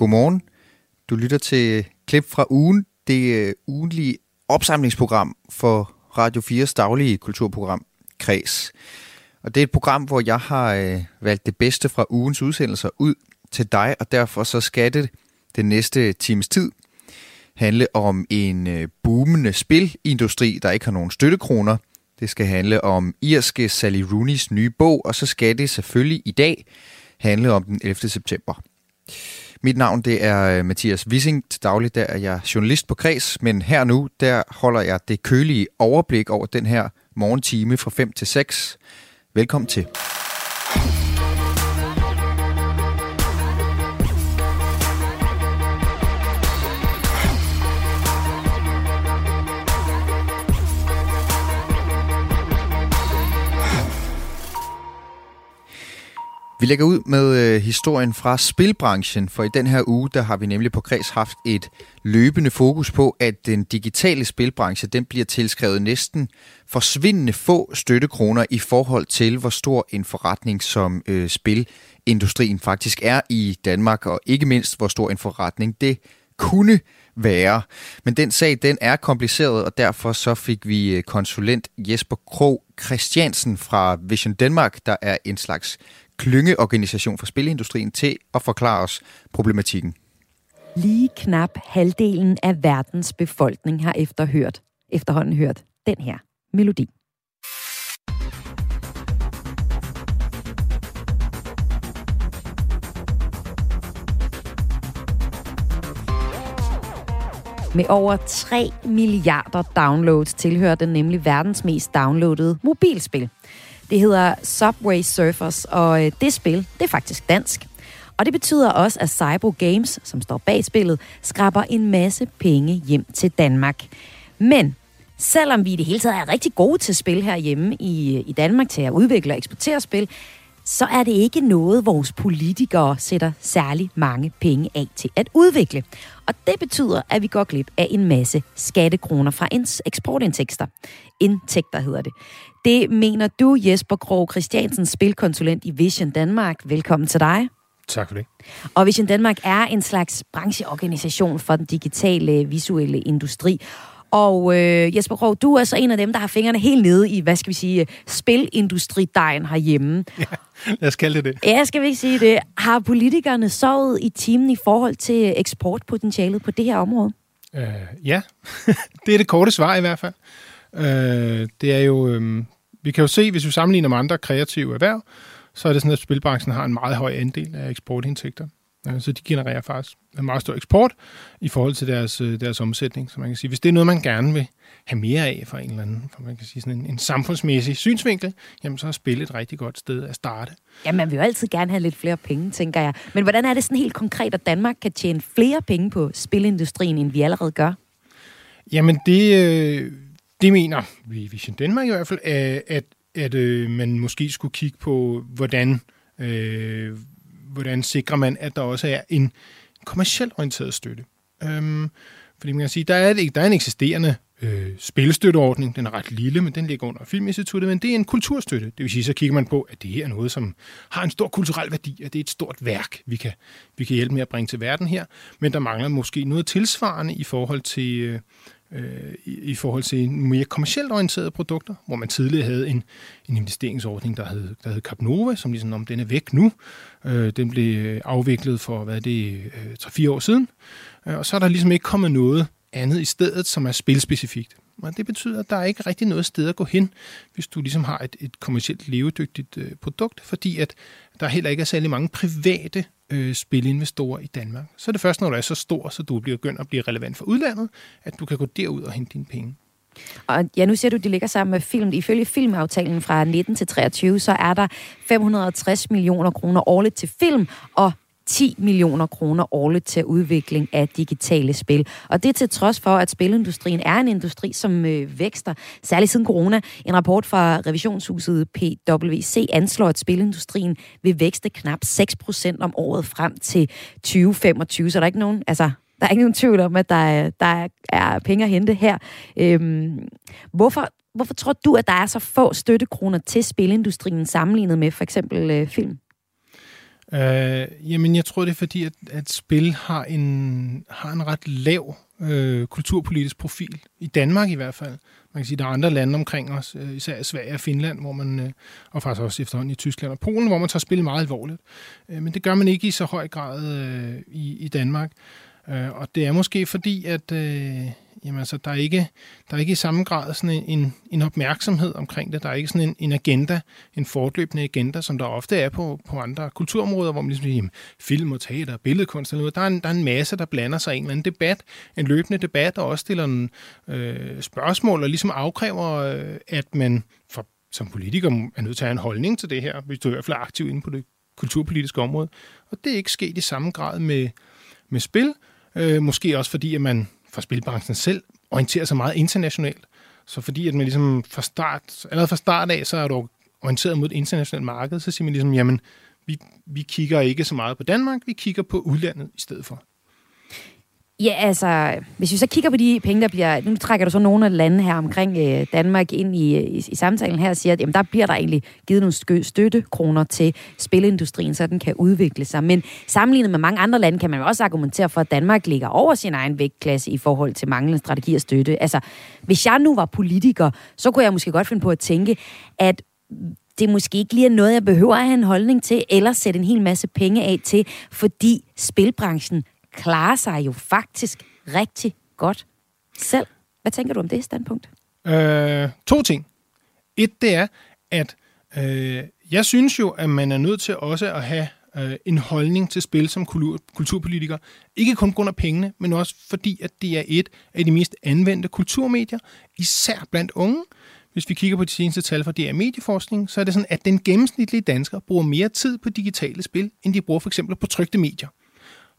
Godmorgen. Du lytter til klip fra ugen, det øh, ugenlige opsamlingsprogram for Radio 4's daglige kulturprogram, Kreds. Og det er et program, hvor jeg har øh, valgt det bedste fra ugens udsendelser ud til dig, og derfor så skal det den næste times tid handle om en øh, boomende spilindustri, der ikke har nogen støttekroner. Det skal handle om irske Sally Rooney's nye bog, og så skal det selvfølgelig i dag handle om den 11. september. Mit navn det er øh, Mathias Wissing. Til daglig der er jeg journalist på Kreds, men her nu der holder jeg det kølige overblik over den her morgentime fra 5 til 6. Velkommen til. Vi lægger ud med øh, historien fra spilbranchen, for i den her uge, der har vi nemlig på Kreds haft et løbende fokus på, at den digitale spilbranche, den bliver tilskrevet næsten forsvindende få støttekroner i forhold til, hvor stor en forretning som øh, spilindustrien faktisk er i Danmark, og ikke mindst, hvor stor en forretning det kunne være. Men den sag, den er kompliceret, og derfor så fik vi øh, konsulent Jesper Krog Christiansen fra Vision Danmark, der er en slags klyngeorganisation for spilindustrien til at forklare os problematikken. Lige knap halvdelen af verdens befolkning har efterhørt, efterhånden hørt den her melodi. Med over 3 milliarder downloads tilhører den nemlig verdens mest downloadede mobilspil. Det hedder Subway Surfers, og øh, det spil, det er faktisk dansk. Og det betyder også, at Cybro Games, som står bag spillet, skraber en masse penge hjem til Danmark. Men selvom vi i det hele taget er rigtig gode til spil herhjemme i, øh, i Danmark, til at udvikle og eksportere spil, så er det ikke noget, vores politikere sætter særlig mange penge af til at udvikle. Og det betyder, at vi går glip af en masse skattekroner fra ens eksportindtægter. Indtægter hedder det. Det mener du, Jesper Krog Christiansen, spilkonsulent i Vision Danmark. Velkommen til dig. Tak for det. Og Vision Danmark er en slags brancheorganisation for den digitale visuelle industri. Og øh, Jesper Krog, du er så en af dem, der har fingrene helt nede i, hvad skal vi sige, spilindustridejen herhjemme. Ja, lad os kalde det det. Ja, skal vi ikke sige det. Har politikerne sovet i timen i forhold til eksportpotentialet på det her område? Uh, ja, det er det korte svar i hvert fald. Uh, det er jo, øh, vi kan jo se, hvis vi sammenligner med andre kreative erhverv, så er det sådan, at spilbranchen har en meget høj andel af eksportindtægter. Så de genererer faktisk en meget stor eksport i forhold til deres, øh, deres omsætning. Så man kan sige, hvis det er noget, man gerne vil have mere af fra en eller anden, for man kan sige sådan en, en samfundsmæssig synsvinkel, jamen så er spil et rigtig godt sted at starte. Ja, man vil jo altid gerne have lidt flere penge, tænker jeg. Men hvordan er det sådan helt konkret, at Danmark kan tjene flere penge på spilindustrien, end vi allerede gør? Jamen det, øh, det mener vi i Vision Danmark i hvert fald, at, at, at øh, man måske skulle kigge på, hvordan øh, hvordan sikrer man, at der også er en kommercielt orienteret støtte. Øhm, fordi man kan sige, der er, der er en eksisterende øh, spilstøtteordning, den er ret lille, men den ligger under Filminstituttet, men det er en kulturstøtte. Det vil sige, så kigger man på, at det her er noget, som har en stor kulturel værdi, at det er et stort værk, vi kan, vi kan hjælpe med at bringe til verden her, men der mangler måske noget tilsvarende i forhold til, øh, øh, i, i forhold til mere kommercielt orienterede produkter, hvor man tidligere havde en, en investeringsordning, der hed, der hed Capnova, som ligesom om den er væk nu. Øh, den blev øh, afviklet for, hvad er det, øh, 3-4 år siden. Øh, og så er der ligesom ikke kommet noget andet i stedet, som er spilspecifikt. Og det betyder, at der er ikke rigtig noget sted at gå hen, hvis du ligesom har et, et kommercielt levedygtigt øh, produkt, fordi at der heller ikke er særlig mange private øh, spilinvestorer i Danmark. Så er det først, når du er så stor, så du bliver begyndt at blive relevant for udlandet, at du kan gå derud og hente dine penge. Og ja, nu ser du, de ligger sammen med film. Ifølge filmaftalen fra 19 til 23, så er der 560 millioner kroner årligt til film, og 10 millioner kroner årligt til udvikling af digitale spil. Og det til trods for, at spilindustrien er en industri, som øh, vækster, særligt siden corona. En rapport fra revisionshuset PwC anslår, at spilindustrien vil vækste knap 6% om året frem til 2025. Så der er ikke nogen, altså, der er ikke nogen tvivl om, at der er, der er penge at hente her. Øhm, hvorfor, hvorfor tror du, at der er så få støttekroner til spilindustrien sammenlignet med for eksempel øh, film? Øh, jamen, jeg tror, det er fordi, at, at spil har en, har en ret lav øh, kulturpolitisk profil. I Danmark i hvert fald. Man kan sige, at der er andre lande omkring os, øh, især Sverige og Finland, hvor man, øh, og faktisk også efterhånden i Tyskland og Polen, hvor man tager spil meget alvorligt. Øh, men det gør man ikke i så høj grad øh, i, i Danmark. Øh, og det er måske fordi, at... Øh, jamen altså, der er ikke, der er ikke i samme grad sådan en, en opmærksomhed omkring det. Der er ikke sådan en, en agenda, en fortløbende agenda, som der ofte er på, på andre kulturområder, hvor man ligesom jamen, film og teater, billedkunst eller noget. Der er, en, der er en masse, der blander sig i en eller anden debat, en løbende debat, og også stiller en, øh, spørgsmål og ligesom afkræver, øh, at man for, som politiker er nødt til at have en holdning til det her, hvis du i hvert fald er aktiv inde på det kulturpolitiske område. Og det er ikke sket i samme grad med, med spil. Øh, måske også fordi, at man fra spilbranchen selv orienterer sig meget internationalt. Så fordi at man ligesom fra start, allerede fra start af, så er du orienteret mod et internationalt marked, så siger man ligesom, jamen, vi, vi kigger ikke så meget på Danmark, vi kigger på udlandet i stedet for. Ja, altså, hvis vi så kigger på de penge, der bliver... Nu trækker du så nogle af lande her omkring øh, Danmark ind i, øh, i, i samtalen her og siger, at jamen, der bliver der egentlig givet nogle støttekroner til spilindustrien, så den kan udvikle sig. Men sammenlignet med mange andre lande, kan man jo også argumentere for, at Danmark ligger over sin egen vægtklasse i forhold til manglende strategi og støtte. Altså, hvis jeg nu var politiker, så kunne jeg måske godt finde på at tænke, at det måske ikke lige er noget, jeg behøver at have en holdning til, eller sætte en hel masse penge af til, fordi spilbranchen klarer sig jo faktisk rigtig godt selv. Hvad tænker du om det standpunkt? Øh, to ting. Et, det er, at øh, jeg synes jo, at man er nødt til også at have øh, en holdning til spil som kultur, kulturpolitiker. Ikke kun på grund af pengene, men også fordi, at det er et af de mest anvendte kulturmedier, især blandt unge. Hvis vi kigger på de seneste tal fra DR Medieforskning, så er det sådan, at den gennemsnitlige dansker bruger mere tid på digitale spil, end de bruger for eksempel på trygte medier.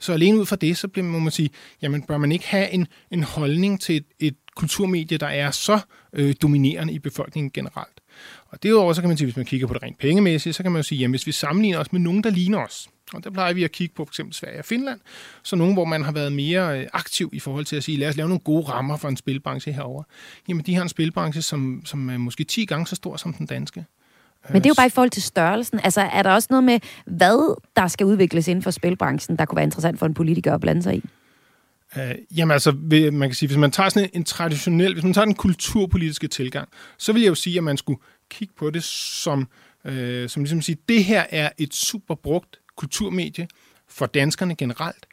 Så alene ud fra det, så bliver, må man sige, jamen bør man ikke have en, en holdning til et, et kulturmedie, der er så øh, dominerende i befolkningen generelt. Og derudover, så kan man sige, hvis man kigger på det rent pengemæssigt, så kan man jo sige, jamen hvis vi sammenligner os med nogen, der ligner os, og der plejer vi at kigge på f.eks. Sverige og Finland, så nogen, hvor man har været mere øh, aktiv i forhold til at sige, lad os lave nogle gode rammer for en spilbranche herover. Jamen, de har en spilbranche, som, som er måske 10 gange så stor som den danske. Men det er jo bare i forhold til størrelsen. Altså, er der også noget med, hvad der skal udvikles inden for spilbranchen, der kunne være interessant for en politiker at blande sig i? Uh, jamen altså, man kan sige, hvis man tager sådan en, traditionel, hvis man tager den kulturpolitiske tilgang, så vil jeg jo sige, at man skulle kigge på det som, uh, som ligesom at sige, det her er et super brugt kulturmedie for danskerne generelt.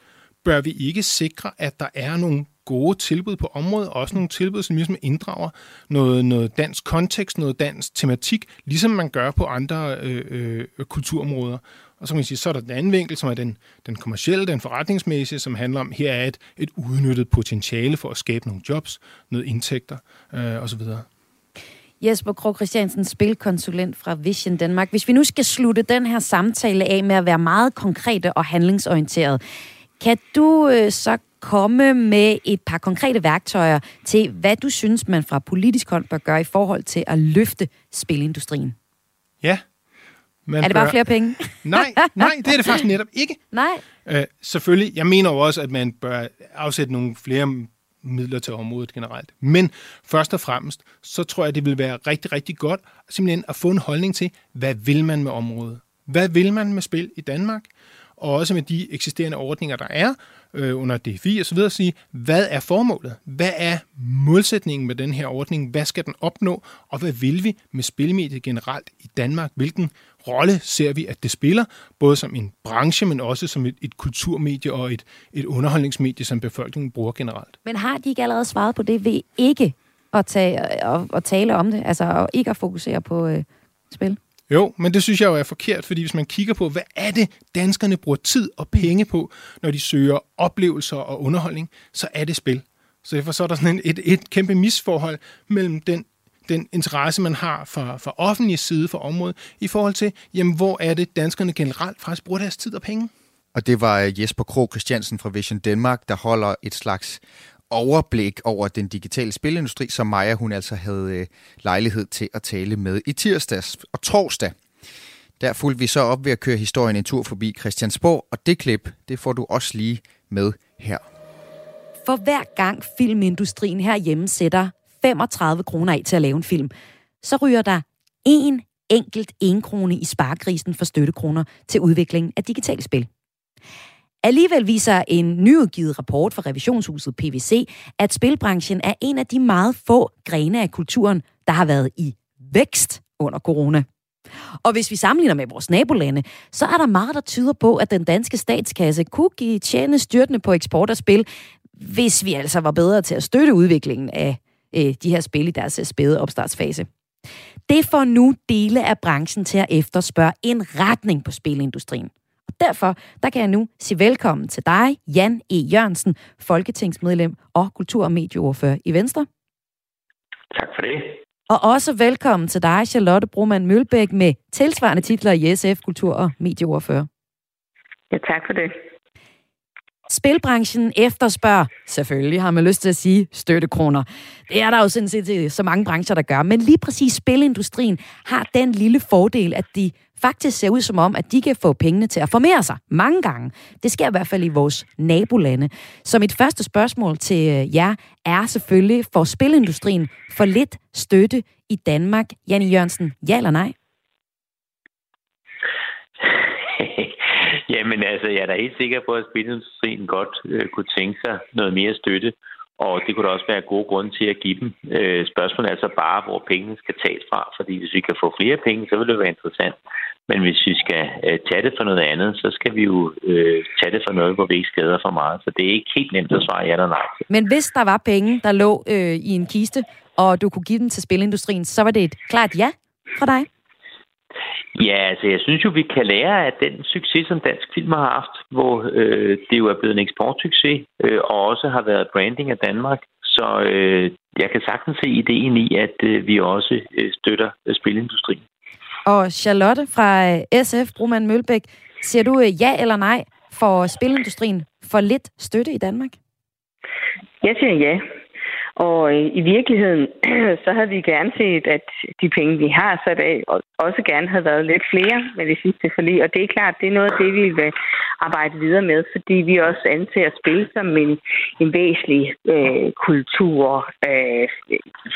Bør vi ikke sikre, at der er nogle gode tilbud på området, og også nogle tilbud, som ligesom inddrager noget, noget dansk kontekst, noget dansk tematik, ligesom man gør på andre øh, øh, kulturområder. Og så kan man sige, så er der den anden vinkel, som er den, den kommercielle, den forretningsmæssige, som handler om, her er et, et udnyttet potentiale for at skabe nogle jobs, noget indtægter øh, osv. Jesper Krog Christiansen, spilkonsulent fra Vision Danmark. Hvis vi nu skal slutte den her samtale af med at være meget konkrete og handlingsorienteret, kan du øh, så komme med et par konkrete værktøjer til, hvad du synes, man fra politisk hånd bør gøre i forhold til at løfte spilindustrien? Ja. Man er det bare bør... flere penge? nej, nej, det er det faktisk netop ikke. Nej. Øh, selvfølgelig, jeg mener jo også, at man bør afsætte nogle flere midler til området generelt. Men først og fremmest, så tror jeg, det vil være rigtig, rigtig godt simpelthen at få en holdning til, hvad vil man med området? Hvad vil man med spil i Danmark? Og også med de eksisterende ordninger, der er, øh, under DFI osv. at sige, hvad er formålet? Hvad er målsætningen med den her ordning? Hvad skal den opnå? Og hvad vil vi med spilmediet generelt i Danmark? Hvilken rolle ser vi, at det spiller, både som en branche, men også som et, et kulturmedie og et, et underholdningsmedie, som befolkningen bruger generelt. Men har de ikke allerede svaret på det ved ikke at, tage, øh, og, at tale om det, altså ikke at fokusere på øh, spil? Jo, men det synes jeg jo er forkert, fordi hvis man kigger på, hvad er det, danskerne bruger tid og penge på, når de søger oplevelser og underholdning, så er det spil. Så derfor så er der sådan et, et kæmpe misforhold mellem den den interesse, man har fra, fra offentlig side for området, i forhold til, jamen, hvor er det, danskerne generelt faktisk bruger deres tid og penge? Og det var øh, Jesper Kro Christiansen fra Vision Danmark, der holder et slags overblik over den digitale spilindustri, som Maja hun altså havde øh, lejlighed til at tale med i tirsdags og torsdag. Der fulgte vi så op ved at køre historien en tur forbi Christiansborg, og det klip, det får du også lige med her. For hver gang filmindustrien herhjemme sætter 35 kroner af til at lave en film, så ryger der en enkelt enkrone i sparkrisen for støttekroner til udviklingen af digitale spil. Alligevel viser en nyudgivet rapport fra revisionshuset PVC, at spilbranchen er en af de meget få grene af kulturen, der har været i vækst under corona. Og hvis vi sammenligner med vores nabolande, så er der meget, der tyder på, at den danske statskasse kunne give tjene styrtende på eksport af spil, hvis vi altså var bedre til at støtte udviklingen af øh, de her spil i deres øh, spæde opstartsfase. Det får nu dele af branchen til at efterspørge en retning på spilindustrien. Og derfor der kan jeg nu sige velkommen til dig, Jan E. Jørgensen, folketingsmedlem og kultur- og medieordfører i Venstre. Tak for det. Og også velkommen til dig, Charlotte Broman Mølbæk, med tilsvarende titler i SF, kultur- og medieordfører. Ja, tak for det. Spilbranchen efterspørger, selvfølgelig har man lyst til at sige, støttekroner. Det er der jo sådan set så mange brancher, der gør. Men lige præcis spilindustrien har den lille fordel, at de faktisk ser ud som om, at de kan få pengene til at formere sig mange gange. Det sker i hvert fald i vores nabolande. Så mit første spørgsmål til øh, jer er selvfølgelig, for spilindustrien for lidt støtte i Danmark? Janne Jørgensen, ja eller nej? Jamen altså, jeg er da helt sikker på, at spilindustrien godt øh, kunne tænke sig noget mere støtte, og det kunne da også være gode grunde til at give dem. Øh, spørgsmålet er altså bare, hvor pengene skal tages fra, fordi hvis vi kan få flere penge, så vil det være interessant. Men hvis vi skal øh, tage det for noget andet, så skal vi jo øh, tage det for noget, hvor vi ikke skader for meget. Så det er ikke helt nemt at svare ja eller nej. Men hvis der var penge, der lå øh, i en kiste, og du kunne give dem til spilindustrien, så var det et klart ja fra dig? Ja, altså jeg synes jo, vi kan lære af den succes, som dansk film har haft, hvor øh, det jo er blevet en eksportsucces, øh, og også har været branding af Danmark. Så øh, jeg kan sagtens se ideen i, at øh, vi også øh, støtter øh, spilindustrien. Og Charlotte fra øh, SF, Broman Mølbæk, siger du øh, ja eller nej for spilindustrien for lidt støtte i Danmark? Jeg siger ja. Og øh, i virkeligheden, så havde vi gerne set, at de penge, vi har sat af, også gerne havde været lidt flere med det sidste forlig. Og det er klart, det er noget af det, vi vil arbejde videre med, fordi vi også anser spil som en, en væsentlig øh, kultur, øh,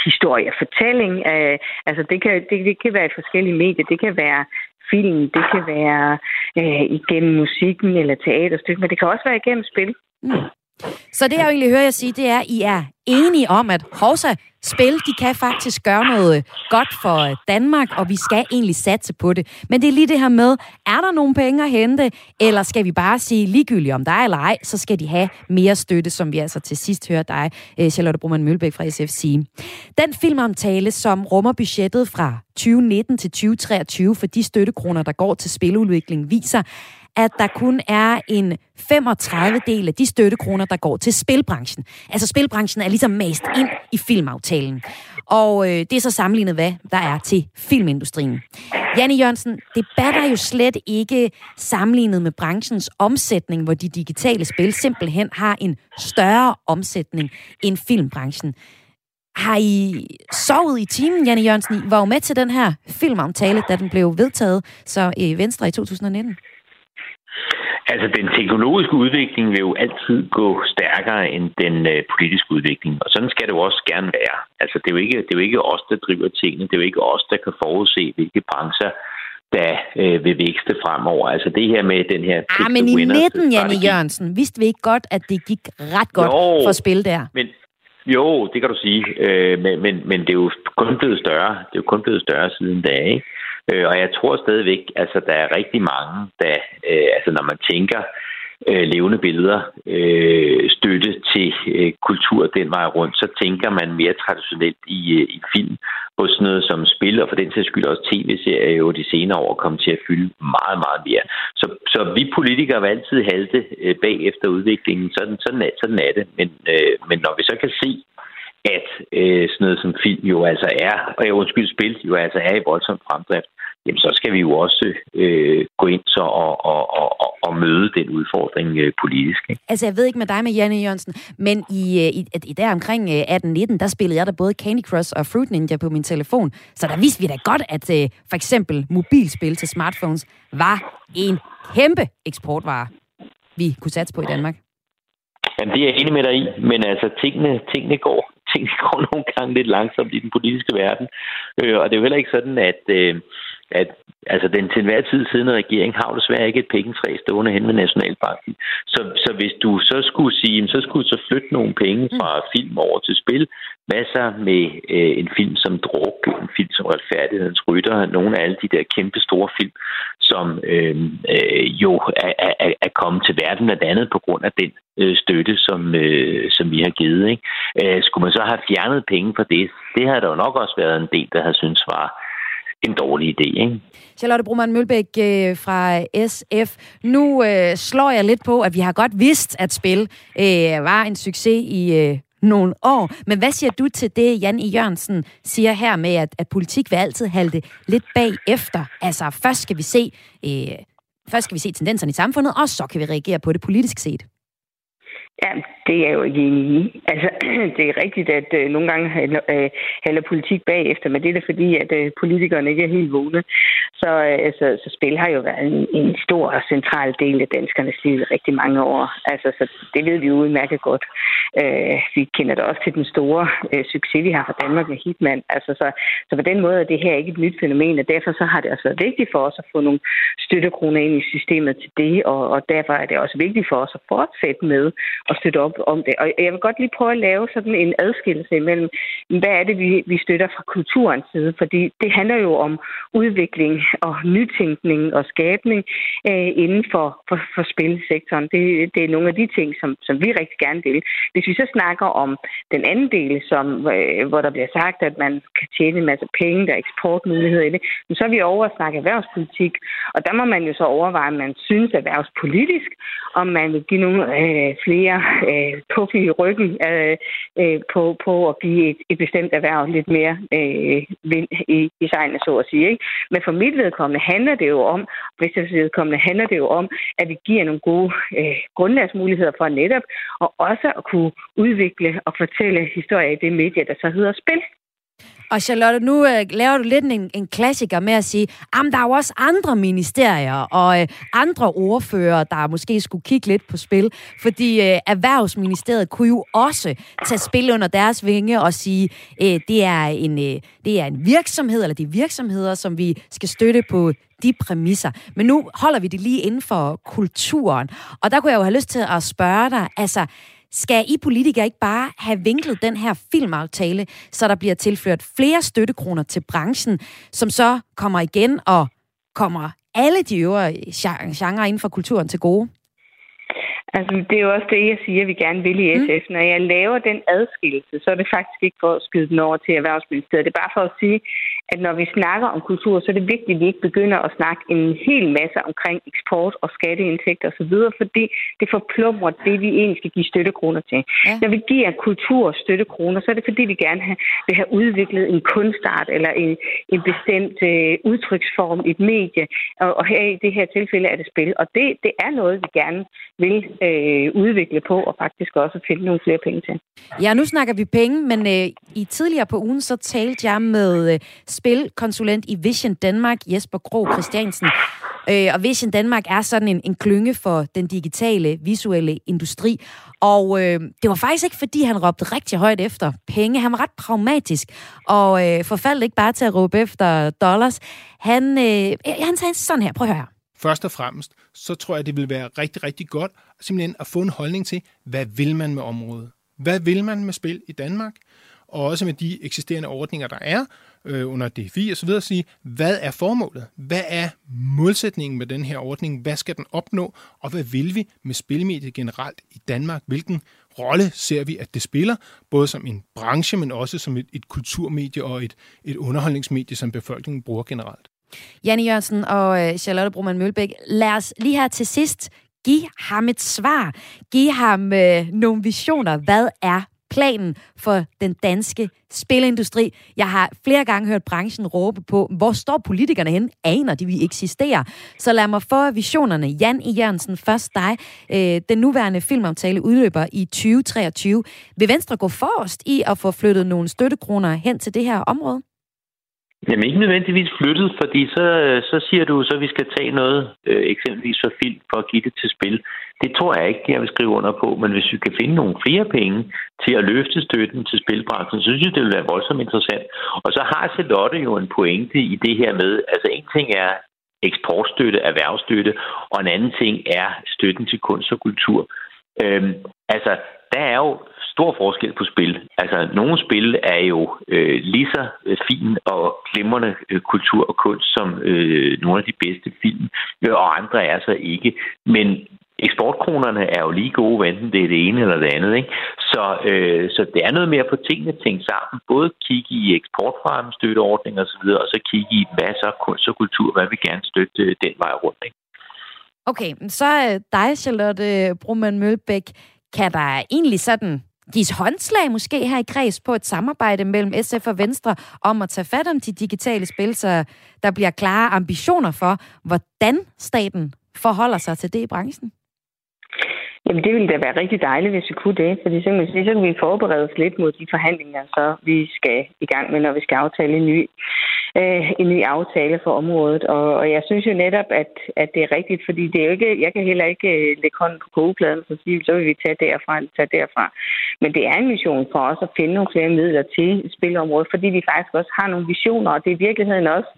historie, fortælling. Øh, altså det kan, det, det kan være et forskellige medier. Det kan være film, det kan være øh, igennem musikken eller teaterstykke, men det kan også være igennem spil. Mm. Så det, jeg jo egentlig hører jer sige, det er, at I er enige om, at Horsa spil, de kan faktisk gøre noget godt for øh, Danmark, og vi skal egentlig satse på det. Men det er lige det her med, er der nogle penge at hente, eller skal vi bare sige ligegyldigt om dig eller ej, så skal de have mere støtte, som vi altså til sidst hører dig, øh, Charlotte Brumann Mølbæk fra SF sige. Den filmomtale, som rummer budgettet fra 2019 til 2023 for de støttekroner, der går til spiludvikling, viser, at der kun er en 35 del af de støttekroner, der går til spilbranchen. Altså spilbranchen er ligesom mast ind i filmaftalen. Og øh, det er så sammenlignet, hvad der er til filmindustrien. Janne Jørgensen, det batter jo slet ikke sammenlignet med branchens omsætning, hvor de digitale spil simpelthen har en større omsætning end filmbranchen. Har I sovet i timen, Janne Jørgensen? I var jo med til den her filmaftale, da den blev vedtaget så i Venstre i 2019. Altså, den teknologiske udvikling vil jo altid gå stærkere end den øh, politiske udvikling, og sådan skal det jo også gerne være. Altså, det er, jo ikke, det er jo ikke os, der driver tingene. Det er jo ikke os, der kan forudse, hvilke brancher der øh, vil vækste fremover. Altså det her med den her... Ah, men i 19, Janne Jørgensen, vidste vi ikke godt, at det gik ret godt jo, for at spille der? Men, jo, det kan du sige. Øh, men, men, men det er jo kun blevet større. Det er jo kun blevet større siden da, ikke? Øh, og jeg tror stadigvæk, altså der er rigtig mange, der, øh, altså når man tænker øh, levende billeder, øh, støtte til øh, kultur den vej rundt, så tænker man mere traditionelt i, øh, i film på sådan noget som spil, og for den sags skyld også tv-serier jo de senere år kommer til at fylde meget, meget mere. Så, så vi politikere vil altid halte øh, bag efter udviklingen, sådan, sådan, er, sådan er det. Men, øh, men når vi så kan se, at øh, sådan noget som film jo altså er, og jeg undskyld, spil jo altså er i voldsom fremdrift, jamen så skal vi jo også øh, gå ind så og, og, og, og møde den udfordring øh, politisk. Ikke? Altså jeg ved ikke med dig med Janne Jørgensen, men i, øh, i, i der omkring 18-19, øh, der spillede jeg da både Candy Crush og Fruit Ninja på min telefon, så der vidste vi da godt, at øh, for eksempel mobilspil til smartphones var en kæmpe eksportvare, vi kunne satse på i Danmark. Jamen, det er jeg enig med dig i, men altså, tingene, tingene, går, tingene går nogle gange lidt langsomt i den politiske verden. Øh, og det er jo heller ikke sådan, at, øh, at altså, den til enhver tid siddende regering har jo desværre ikke et pengetræ stående hen ved Nationalbanken. Så, så hvis du så skulle sige, så skulle du så flytte nogle penge fra mm. film over til spil, hvad så med øh, en film som Druk, en film som Retfærdighedens Rytter, nogle af alle de der kæmpe store film, som øh, øh, jo er, er, er kommet til verden blandt andet på grund af den øh, støtte, som, øh, som vi har givet. Ikke? Øh, skulle man så have fjernet penge for det, det havde der jo nok også været en del, der havde syntes var en dårlig idé. Ikke? Charlotte Brumann Mølbæk øh, fra SF. Nu øh, slår jeg lidt på, at vi har godt vidst, at spil øh, var en succes i øh, nogle år. Men hvad siger du til det, Jan I. Jørgensen siger her med, at, at politik vil altid halte lidt bagefter? Altså, først skal vi se... Øh, Først skal vi se tendenserne i samfundet, og så kan vi reagere på det politisk set. Ja, det er jeg jo ikke enig i. Altså, det er rigtigt, at øh, nogle gange handler, øh, handler politik bagefter, men det er da fordi, at øh, politikerne ikke er helt vågne. Så, øh, altså, så spil har jo været en, en stor og central del af danskernes liv i rigtig mange år. Altså, så det ved vi jo udmærket godt. Øh, vi kender det også til den store øh, succes, vi har fra Danmark med Hitman. Altså, så, så på den måde er det her ikke et nyt fænomen, og derfor så har det også været vigtigt for os at få nogle støttekroner ind i systemet til det, og, og derfor er det også vigtigt for os at fortsætte med at støtte op om det. Og jeg vil godt lige prøve at lave sådan en adskillelse mellem, hvad er det, vi, vi støtter fra kulturens side, fordi det handler jo om udvikling og nytænkning og skabning øh, inden for, for, for spilsektoren. Det, det er nogle af de ting, som, som vi rigtig gerne vil. Hvis vi så snakker om den anden del, som, øh, hvor der bliver sagt, at man kan tjene en masse penge, der er eksportmuligheder i det, så er vi over at snakke erhvervspolitik, og der må man jo så overveje, om man synes erhvervspolitisk, om man vil give nogle øh, flere øh, puff i ryggen øh, øh, på, på at give et, et bestemt erhverv lidt mere øh, vind i, i sejlene, så at sige. Ikke? Men for mit vedkommende handler det jo om, hvis det vedkommende handler det jo om, at vi giver nogle gode øh, grundlagsmuligheder for netop, og også at kunne udvikle og fortælle historier i det medie, der så hedder spil. Og Charlotte, nu øh, laver du lidt en, en klassiker med at sige, at der er jo også andre ministerier og øh, andre ordfører, der måske skulle kigge lidt på spil. Fordi øh, Erhvervsministeriet kunne jo også tage spil under deres vinge og sige, øh, det, er en, øh, det er en virksomhed, eller de virksomheder, som vi skal støtte på de præmisser. Men nu holder vi det lige inden for kulturen. Og der kunne jeg jo have lyst til at spørge dig, altså, skal I politikere ikke bare have vinklet den her filmaftale, så der bliver tilført flere støttekroner til branchen, som så kommer igen og kommer alle de øvrige genrer inden for kulturen til gode? Altså, det er jo også det, jeg siger, vi gerne vil i SF. Mm. Når jeg laver den adskillelse, så er det faktisk ikke for at skyde den over til Erhvervsministeriet. Det er bare for at sige, at når vi snakker om kultur, så er det vigtigt, at vi ikke begynder at snakke en hel masse omkring eksport og skatteindtægter osv., fordi det forplumrer det, vi egentlig skal give støttekroner til. Ja. Når vi giver kultur støttekroner, så er det fordi, vi gerne vil have udviklet en kunstart eller en, en bestemt øh, udtryksform, et medie, og, og her i det her tilfælde er det spil. Og det, det er noget, vi gerne vil øh, udvikle på, og faktisk også finde nogle flere penge til. Ja, nu snakker vi penge, men øh, i tidligere på ugen, så talte jeg med øh, spilkonsulent i Vision Danmark, Jesper Gro Christiansen. Øh, og Vision Danmark er sådan en, en klynge for den digitale, visuelle industri. Og øh, det var faktisk ikke, fordi han råbte rigtig højt efter penge. Han var ret pragmatisk, og øh, forfaldt ikke bare til at råbe efter dollars. Han, øh, han sagde sådan her, prøv at høre. Først og fremmest, så tror jeg, det vil være rigtig, rigtig godt simpelthen at få en holdning til, hvad vil man med området? Hvad vil man med spil i Danmark? Og også med de eksisterende ordninger, der er, øh, under DFI og så videre, sige, hvad er formålet? Hvad er målsætningen med den her ordning? Hvad skal den opnå? Og hvad vil vi med spilmediet generelt i Danmark? Hvilken rolle ser vi, at det spiller, både som en branche, men også som et, et kulturmedie og et, et underholdningsmedie, som befolkningen bruger generelt? Janne Jørgensen og øh, Charlotte Broman Mølbæk, lad os lige her til sidst give ham et svar. Giv ham øh, nogle visioner. Hvad er planen for den danske spilindustri. Jeg har flere gange hørt branchen råbe på, hvor står politikerne hen? Aner de, vi eksisterer? Så lad mig få visionerne. Jan I. Jørgensen, først dig. Øh, den nuværende filmaftale udløber i 2023. Vil Venstre gå forrest i at få flyttet nogle støttekroner hen til det her område? Jamen ikke nødvendigvis flyttet, fordi så, så siger du, så vi skal tage noget, øh, eksempelvis for film, for at give det til spil. Det tror jeg ikke, jeg vil skrive under på, men hvis vi kan finde nogle flere penge til at løfte støtten til spilbranchen, så synes jeg, det vil være voldsomt interessant. Og så har Charlotte jo en pointe i det her med, altså en ting er eksportstøtte, erhvervsstøtte, og en anden ting er støtten til kunst og kultur. Øhm, altså, der er jo stor forskel på spil. Altså, nogle spil er jo øh, lige så øh, fin og glimrende øh, kultur og kunst som øh, nogle af de bedste film, øh, og andre er så ikke. Men eksportkronerne er jo lige gode, enten det er det ene eller det andet. Ikke? Så, øh, så det er noget mere få tingene tænkt sammen. Både kigge i eksportfremmestøtteordninger osv., og så kigge i, hvad så kunst og kultur, hvad vi gerne støtte øh, den vej rundt. Ikke? Okay, så øh, dig, Charlotte Brumann Mølbæk. Kan der egentlig sådan gives håndslag måske her i kreds på et samarbejde mellem SF og Venstre om at tage fat om de digitale spil, så der bliver klare ambitioner for, hvordan staten forholder sig til det i branchen? Jamen, det ville da være rigtig dejligt, hvis vi kunne det, fordi så kan, sige, så kan vi forberede os lidt mod de forhandlinger, så vi skal i gang med, når vi skal aftale en ny, øh, en ny aftale for området. Og, og jeg synes jo netop, at, at det er rigtigt, fordi det er jo ikke, jeg kan heller ikke øh, lægge hånden på kogepladen og sige, så vil vi tage derfra eller tage derfra. Men det er en mission for os at finde nogle flere midler til spilområdet, fordi vi faktisk også har nogle visioner, og det er i virkeligheden også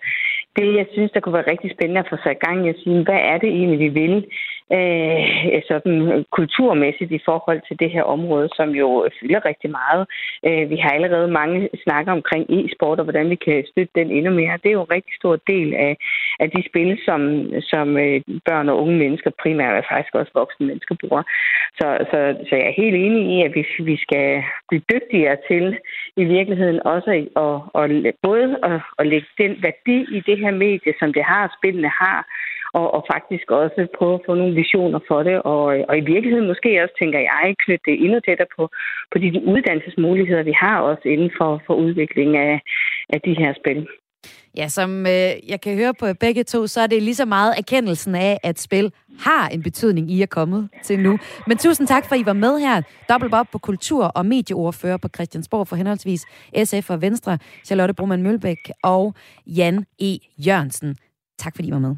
det, jeg synes, der kunne være rigtig spændende at få sat gang i at sige, hvad er det egentlig, vi vil øh, sådan kulturmæssigt i forhold til det her område, som jo fylder rigtig meget. Øh, vi har allerede mange snakker omkring e-sport og hvordan vi kan støtte den endnu mere. Det er jo en rigtig stor del af, af de spil, som, som øh, børn og unge mennesker, primært og faktisk også voksne mennesker, bruger. Så, så, så jeg er helt enig i, at vi, vi skal blive dygtigere til i virkeligheden også at, at, både at, at lægge den værdi i det her medie, som det har, spillene har, og, og faktisk også prøve at få nogle visioner for det, og, og i virkeligheden måske også, tænker jeg, knytte det endnu tættere på, på de uddannelsesmuligheder, vi har også inden for, for udvikling af, af de her spil. Ja, som øh, jeg kan høre på begge to, så er det lige så meget erkendelsen af, at spil har en betydning, I er kommet til nu. Men tusind tak, for I var med her. Dobbelt op på kultur- og medieordfører på Christiansborg for henholdsvis SF og Venstre, Charlotte Broman Mølbæk og Jan E. Jørgensen. Tak fordi I var med.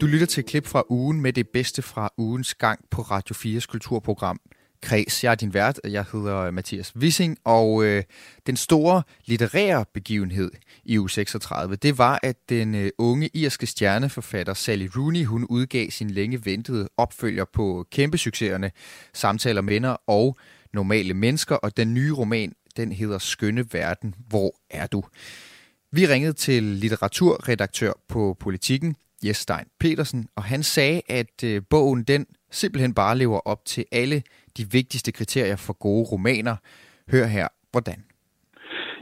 Du lytter til et klip fra ugen med det bedste fra ugens gang på Radio 4's kulturprogram Kreds. Jeg er din vært, jeg hedder Mathias Wissing, og øh, den store litterære begivenhed i u 36, det var, at den øh, unge irske stjerneforfatter Sally Rooney, hun udgav sin længe ventede opfølger på kæmpe succeserne, Samtaler Mænder og Normale Mennesker, og den nye roman, den hedder Skønne Verden, Hvor er du? Vi ringede til litteraturredaktør på Politikken, Jes Stein Petersen, og han sagde, at øh, bogen den simpelthen bare lever op til alle de vigtigste kriterier for gode romaner. Hør her, hvordan.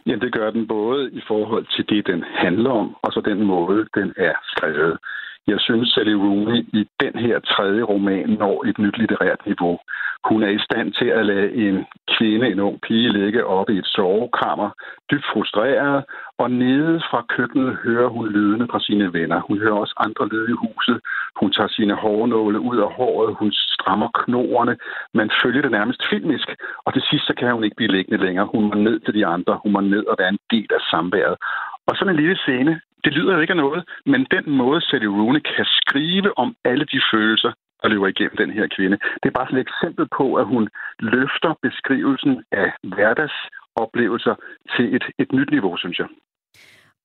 Ja, det gør den både i forhold til det, den handler om, og så den måde, den er skrevet. Jeg synes, Sally Rooney i den her tredje roman når et nyt litterært niveau. Hun er i stand til at lade en kvinde, en ung pige, ligge oppe i et sovekammer, dybt frustreret, og nede fra køkkenet hører hun lydene fra sine venner. Hun hører også andre lyde i huset. Hun tager sine hårnåle ud af håret. Hun strammer knoerne. Man følger det nærmest filmisk. Og til sidst så kan hun ikke blive liggende længere. Hun må ned til de andre. Hun må ned og være en del af samværet. Og sådan en lille scene, det lyder jo ikke af noget, men den måde, Sally Rooney kan skrive om alle de følelser, der løber igennem den her kvinde, det er bare sådan et eksempel på, at hun løfter beskrivelsen af hverdagsoplevelser til et, et nyt niveau, synes jeg.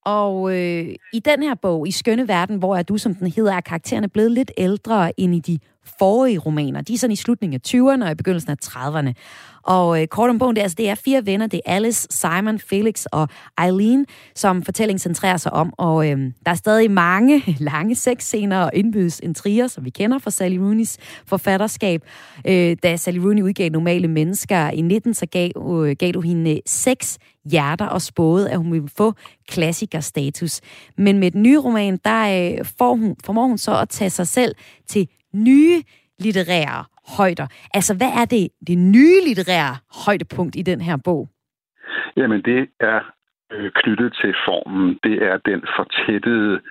Og øh, i den her bog, i Skønne Verden, hvor er du, som den hedder, er karaktererne blevet lidt ældre end i de forrige romaner. De er sådan i slutningen af 20'erne og i begyndelsen af 30'erne. Og øh, kort om bogen, det er, altså, det er fire venner. Det er Alice, Simon, Felix og Eileen, som fortællingen centrerer sig om. Og øh, der er stadig mange lange sexscener og indbydes intriger, som vi kender fra Sally Rooneys forfatterskab. Øh, da Sally Rooney udgav Normale Mennesker i 19, så gav, øh, gav du hende øh, seks hjerter og spåede, at hun ville få klassikerstatus. Men med den nye roman, der øh, får hun, formår hun så at tage sig selv til nye litterære højder. Altså, hvad er det, det nye litterære højdepunkt i den her bog? Jamen, det er øh, knyttet til formen. Det er den fortættede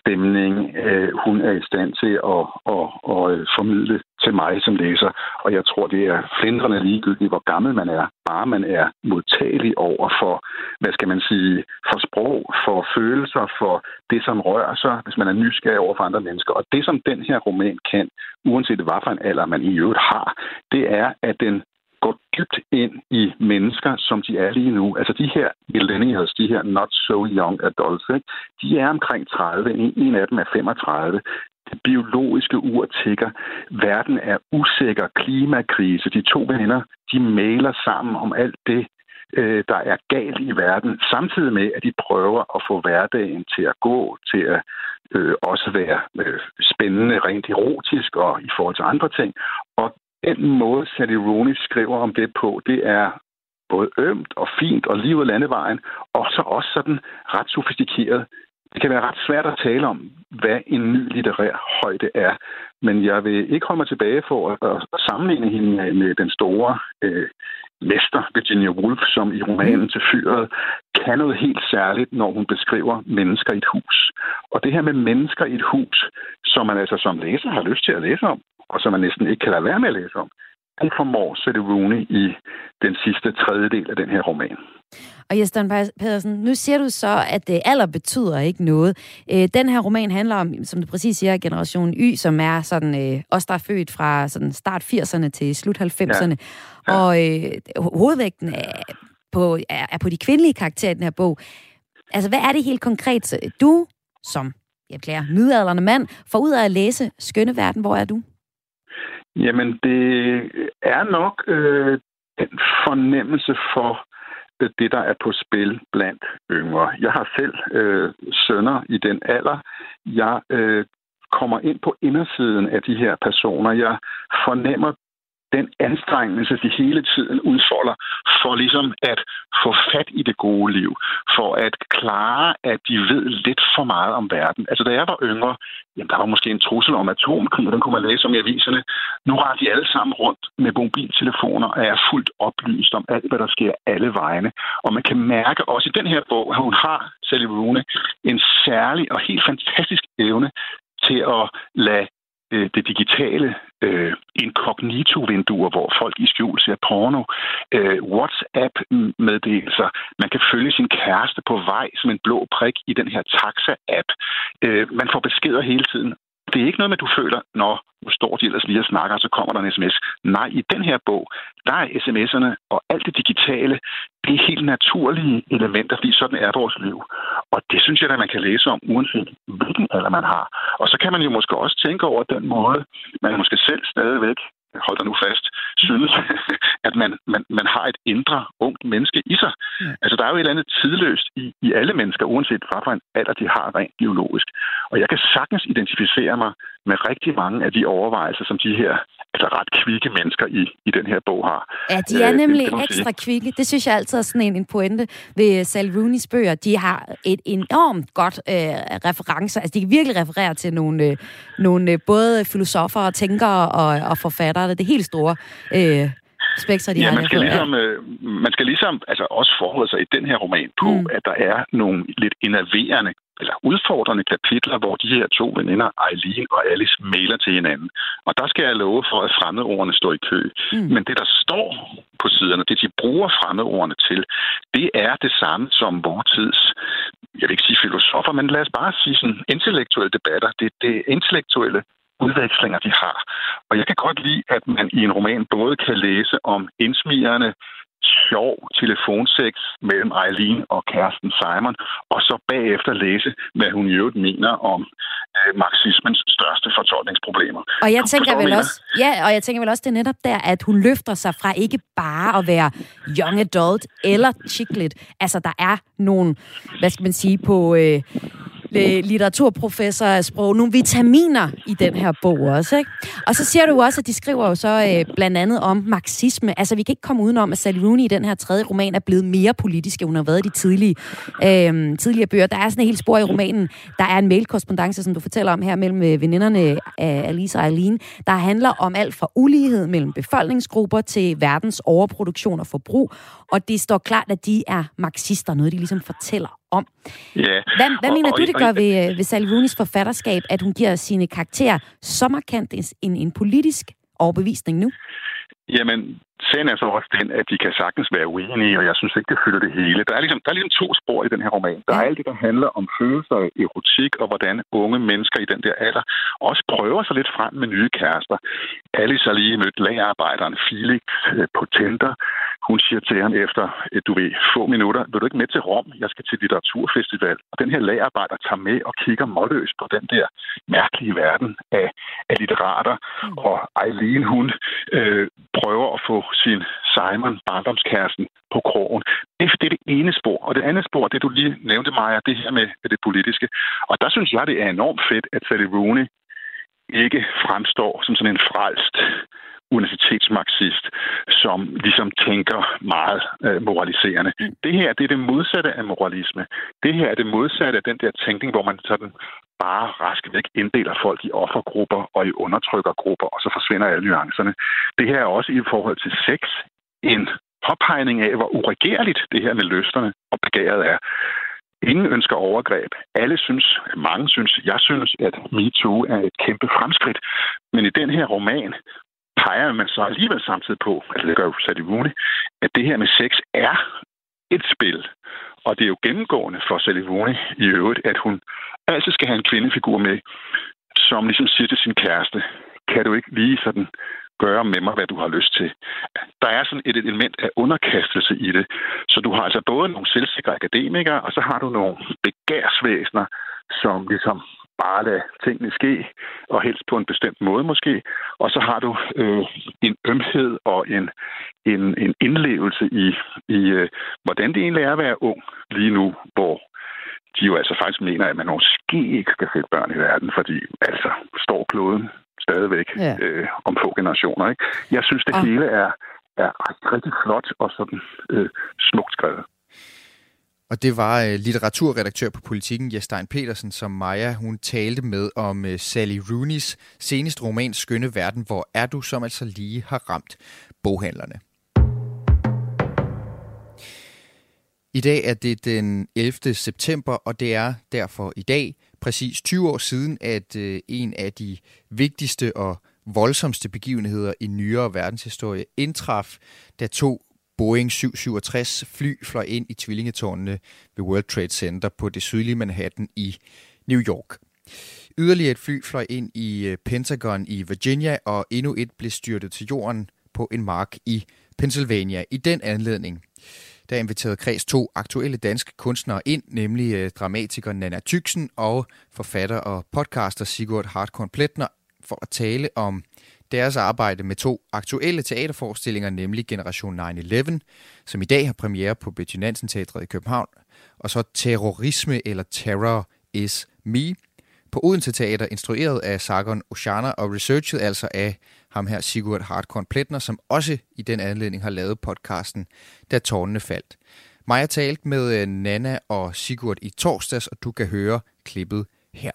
stemning, øh, hun er i stand til at, at, at, at formidle til mig som læser. Og jeg tror, det er flindrende ligegyldigt, hvor gammel man er. Bare man er modtagelig over for, hvad skal man sige, for sprog, for følelser, for det, som rører sig, hvis man er nysgerrig over for andre mennesker. Og det, som den her roman kan, uanset hvad for en alder man i øvrigt har, det er, at den går dybt ind i mennesker, som de er lige nu. Altså de her millennials, de her not so young adults, ikke? de er omkring 30. En af dem er 35. Det biologiske ur tigger. Verden er usikker. Klimakrise. De to venner, de maler sammen om alt det, øh, der er galt i verden, samtidig med, at de prøver at få hverdagen til at gå, til at øh, også være øh, spændende rent erotisk og i forhold til andre ting. Og den måde, Sally Rooney skriver om det på, det er både ømt og fint og lige ud landevejen, og så også sådan ret sofistikeret. Det kan være ret svært at tale om, hvad en ny litterær højde er, men jeg vil ikke holde mig tilbage for at, at sammenligne hende med, med den store øh, mester Virginia Woolf, som i romanen til fyret kan noget helt særligt, når hun beskriver mennesker i et hus. Og det her med mennesker i et hus, som man altså som læser har lyst til at læse om, og som man næsten ikke kan lade være med at læse om, det formår Sette Rooney i den sidste tredjedel af den her roman. Og Jesper Pedersen, nu siger du så, at det alder betyder ikke noget. Øh, den her roman handler om, som du præcis siger, generation Y, som er sådan, øh, os, der er født fra sådan start 80'erne til slut 90'erne. Ja. Ja. Og øh, hovedvægten er på, er, er på de kvindelige karakterer i den her bog. Altså, hvad er det helt konkret, du som jeg bliver midalderne mand, får ud af at læse Skønne Verden? Hvor er du? Jamen, det er nok øh, den fornemmelse for øh, det, der er på spil blandt yngre. Jeg har selv øh, sønner i den alder. Jeg øh, kommer ind på indersiden af de her personer. Jeg fornemmer den anstrengelse, de hele tiden udfolder for ligesom at få fat i det gode liv, for at klare, at de ved lidt for meget om verden. Altså, da jeg var yngre, jamen, der var måske en trussel om atomkrig, og den kunne man læse om i aviserne. Nu har de alle sammen rundt med mobiltelefoner og er fuldt oplyst om alt, hvad der sker alle vegne. Og man kan mærke også i den her bog, at hun har, Sally Rooney, en særlig og helt fantastisk evne til at lade øh, det digitale øh, incognito-vinduer, hvor folk i skjul ser porno, øh, WhatsApp-meddelelser. Man kan følge sin kæreste på vej som en blå prik i den her taxa-app. Øh, man får beskeder hele tiden. Det er ikke noget med, at du føler, når nu står de ellers lige og snakker, og så kommer der en sms. Nej, i den her bog, der er sms'erne og alt det digitale, det er helt naturlige elementer, fordi sådan er vores liv. Og det synes jeg, at man kan læse om, uanset hvilken alder man har. Og så kan man jo måske også tænke over den måde, man måske selv stadigvæk hold dig nu fast, synes, at man, man, man har et indre ungt menneske i sig. Ja. Altså, der er jo et eller andet tidløst i, i alle mennesker, uanset hvad for en alder de har rent biologisk. Og jeg kan sagtens identificere mig med rigtig mange af de overvejelser, som de her altså ret kvikke mennesker i, i den her bog har. Ja, de er øh, nemlig det, ekstra sige. kvikke. Det synes jeg altid er sådan en, en pointe ved Sal Rooney's bøger. De har et enormt godt øh, referencer. Altså, de kan virkelig referere til nogle, øh, nogle øh, både filosofer og tænkere og, og forfattere. Det er helt store øh, spektrer, de ja, har. Man skal, ligesom, øh, man skal ligesom altså også forholde sig i den her roman på, mm. at der er nogle lidt innerverende eller udfordrende kapitler, hvor de her to veninder, Eileen og Alice, mailer til hinanden. Og der skal jeg love for, at fremmedordene står i kø. Mm. Men det, der står på siderne, det de bruger fremmedordene til, det er det samme som vores tids, jeg vil ikke sige filosofer, men lad os bare sige sådan intellektuelle debatter. Det er det intellektuelle udvekslinger, de har. Og jeg kan godt lide, at man i en roman både kan læse om indsmigerne, sjov telefonsex mellem Eileen og kæresten Simon, og så bagefter læse, hvad hun i øvrigt mener om øh, marxismens største fortolkningsproblemer. Og jeg tænker vel også, ja, og jeg tænker vel også, det er netop der, at hun løfter sig fra ikke bare at være young adult eller chicklet. Altså, der er nogle, hvad skal man sige, på... Øh, litteraturprofessor af sprog, nogle vitaminer i den her bog også. Ikke? Og så siger du også, at de skriver jo så øh, blandt andet om marxisme. Altså, vi kan ikke komme udenom, at Sally Rooney i den her tredje roman er blevet mere politisk, end hun har været i de tidlige, øh, tidligere bøger. Der er sådan en helt spor i romanen. Der er en mailkorrespondence, som du fortæller om her, mellem øh, veninderne af Alice og Eileen, der handler om alt fra ulighed mellem befolkningsgrupper til verdens overproduktion og forbrug. Og det står klart, at de er marxister, noget de ligesom fortæller om. Ja. Hvad, hvad og, mener og, du, det og, gør ved, ved Sally Rooney's forfatterskab, at hun giver sine karakterer så markant en, en politisk overbevisning nu? Jamen, sagen er så også den, at de kan sagtens være uenige, og jeg synes ikke, det fylder det hele. Der er ligesom, der er ligesom to spor i den her roman. Der er alt det, der handler om følelser, erotik, og hvordan unge mennesker i den der alder også prøver sig lidt frem med nye kærester. Alice har lige mødt lagerarbejderen Felix øh, på Tinder. Hun siger til ham efter, øh, du ved, få minutter, vil du ikke med til Rom? Jeg skal til litteraturfestival. Og den her lagerarbejder tager med og kigger målløs på den der mærkelige verden af, af litterater. Mm. Og Eileen, hun øh, prøver at få sin Simon, barndomskæresten, på krogen. Det er, det er det ene spor. Og det andet spor, det du lige nævnte, Maja, det her med, med det politiske. Og der synes jeg, det er enormt fedt, at Sally Rooney ikke fremstår som sådan en frelst universitetsmarxist, som ligesom tænker meget øh, moraliserende. Mm. Det her, det er det modsatte af moralisme. Det her er det modsatte af den der tænkning, hvor man sådan bare rask væk inddeler folk i offergrupper og i undertrykkergrupper, og så forsvinder alle nuancerne. Det her er også i forhold til sex en påpegning af, hvor uregerligt det her med løsterne og begæret er. Ingen ønsker overgreb. Alle synes, mange synes, jeg synes, at MeToo er et kæmpe fremskridt. Men i den her roman peger man så alligevel samtidig på, at det gør jo Sadie Rooney, at det her med sex er et spil. Og det er jo gennemgående for Sally Rooney i øvrigt, at hun altid skal have en kvindefigur med, som ligesom siger til sin kæreste, kan du ikke lige sådan gøre med mig, hvad du har lyst til. Der er sådan et element af underkastelse i det. Så du har altså både nogle selvsikre akademikere, og så har du nogle begærsvæsener, som ligesom bare lade tingene ske, og helst på en bestemt måde måske. Og så har du øh, en ømhed og en, en, en indlevelse i, i øh, hvordan det egentlig er at være ung lige nu, hvor de jo altså faktisk mener, at man måske ikke skal sætte børn i verden, fordi altså står kloden stadigvæk ja. øh, om få generationer. Ikke? Jeg synes, det ah. hele er, er rigtig, rigtig flot og sådan øh, smukt skrevet. Og det var uh, litteraturredaktør på Politiken, Jestein Petersen, som Maja hun talte med om uh, Sally Rooney's seneste roman Skønne Verden, hvor er du, som altså lige har ramt boghandlerne. I dag er det den 11. september, og det er derfor i dag præcis 20 år siden, at øh, en af de vigtigste og voldsomste begivenheder i nyere verdenshistorie indtraf, da to Boeing 767 fly fløj ind i tvillingetårnene ved World Trade Center på det sydlige Manhattan i New York. Yderligere et fly fløj ind i øh, Pentagon i Virginia, og endnu et blev styrtet til jorden på en mark i Pennsylvania. I den anledning der inviterede Kreds to aktuelle danske kunstnere ind, nemlig øh, dramatiker Nana Tyksen og forfatter og podcaster Sigurd Hartkorn Pletner, for at tale om deres arbejde med to aktuelle teaterforestillinger, nemlig Generation 9-11, som i dag har premiere på Betty Nansen Teatret i København, og så Terrorisme eller Terror is Me, på Odense Teater, instrueret af Sargon Oshana og researchet altså af ham her Sigurd Hardkorn Pletner, som også i den anledning har lavet podcasten Da tårnene faldt. Maja talt med øh, Nana og Sigurd i torsdags, og du kan høre klippet her.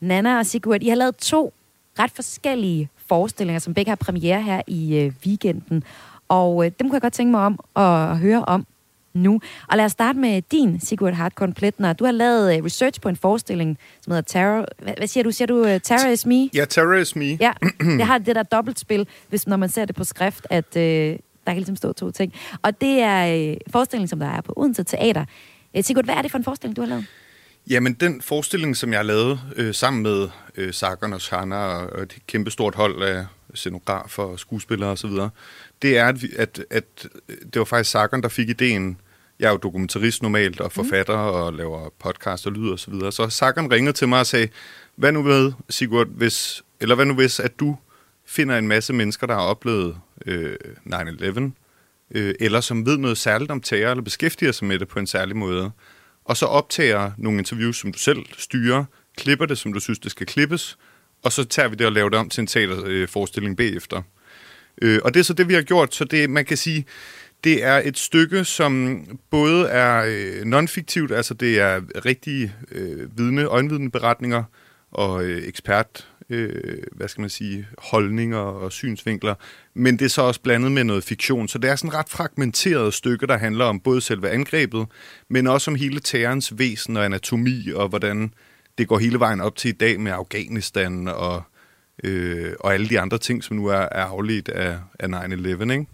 Nana og Sigurd, I har lavet to ret forskellige forestillinger, som begge har premiere her i øh, weekenden. Og øh, dem kunne jeg godt tænke mig om at høre om nu. Og lad os starte med din, Sigurd Hartkorn Pletner. Du har lavet øh, research på en forestilling, som hedder Terror... Hvad, hvad siger du? Siger du uh, Terror is Me? Ja, Terror is Me. Ja, det har det der dobbeltspil, hvis, når man ser det på skrift, at øh, der kan ligesom stå to ting. Og det er øh, forestillingen, som der er på Odense Teater. Øh, Sigurd, hvad er det for en forestilling, du har lavet? Jamen, den forestilling, som jeg lavet øh, sammen med øh, Sargon og Shana og, og et kæmpestort hold af scenografer, skuespillere osv., det er, at, at, at det var faktisk Sargon, der fik ideen. Jeg er jo dokumentarist normalt og forfatter mm. og laver podcast og lyd og så videre. Så Sargon ringede til mig og sagde, hvad nu ved, Sigurd, hvis, eller hvad nu hvis, at du finder en masse mennesker, der har oplevet øh, 9-11, øh, eller som ved noget særligt om terror, eller beskæftiger sig med det på en særlig måde, og så optager nogle interviews, som du selv styrer, klipper det, som du synes, det skal klippes, og så tager vi det og laver det om til en teaterforestilling bagefter. Øh, og det er så det, vi har gjort, så det, man kan sige, det er et stykke, som både er øh, non-fiktivt, altså det er rigtige øh, vidne, øjenvidneberetninger, og øh, ekspert, øh, hvad skal man sige, holdninger og synsvinkler. Men det er så også blandet med noget fiktion, så det er sådan et ret fragmenteret stykke, der handler om både selve angrebet, men også om hele terrorens væsen og anatomi, og hvordan det går hele vejen op til i dag med Afghanistan og, øh, og alle de andre ting, som nu er, er afledt af, af 9-11, ikke?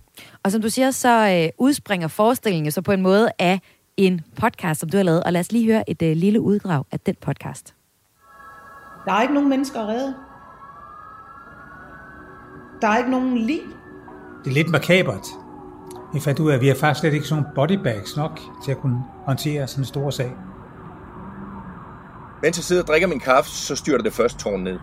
Og som du siger, så øh, udspringer forestillingen så på en måde af en podcast, som du har lavet. Og lad os lige høre et øh, lille uddrag af den podcast. Der er ikke nogen mennesker at redde. Der er ikke nogen liv. Det er lidt makabert. Vi fandt ud af, at vi har faktisk slet ikke sådan bodybags nok til at kunne håndtere sådan en stor sag. Mens jeg sidder og drikker min kaffe, så styrter det først tårn ned.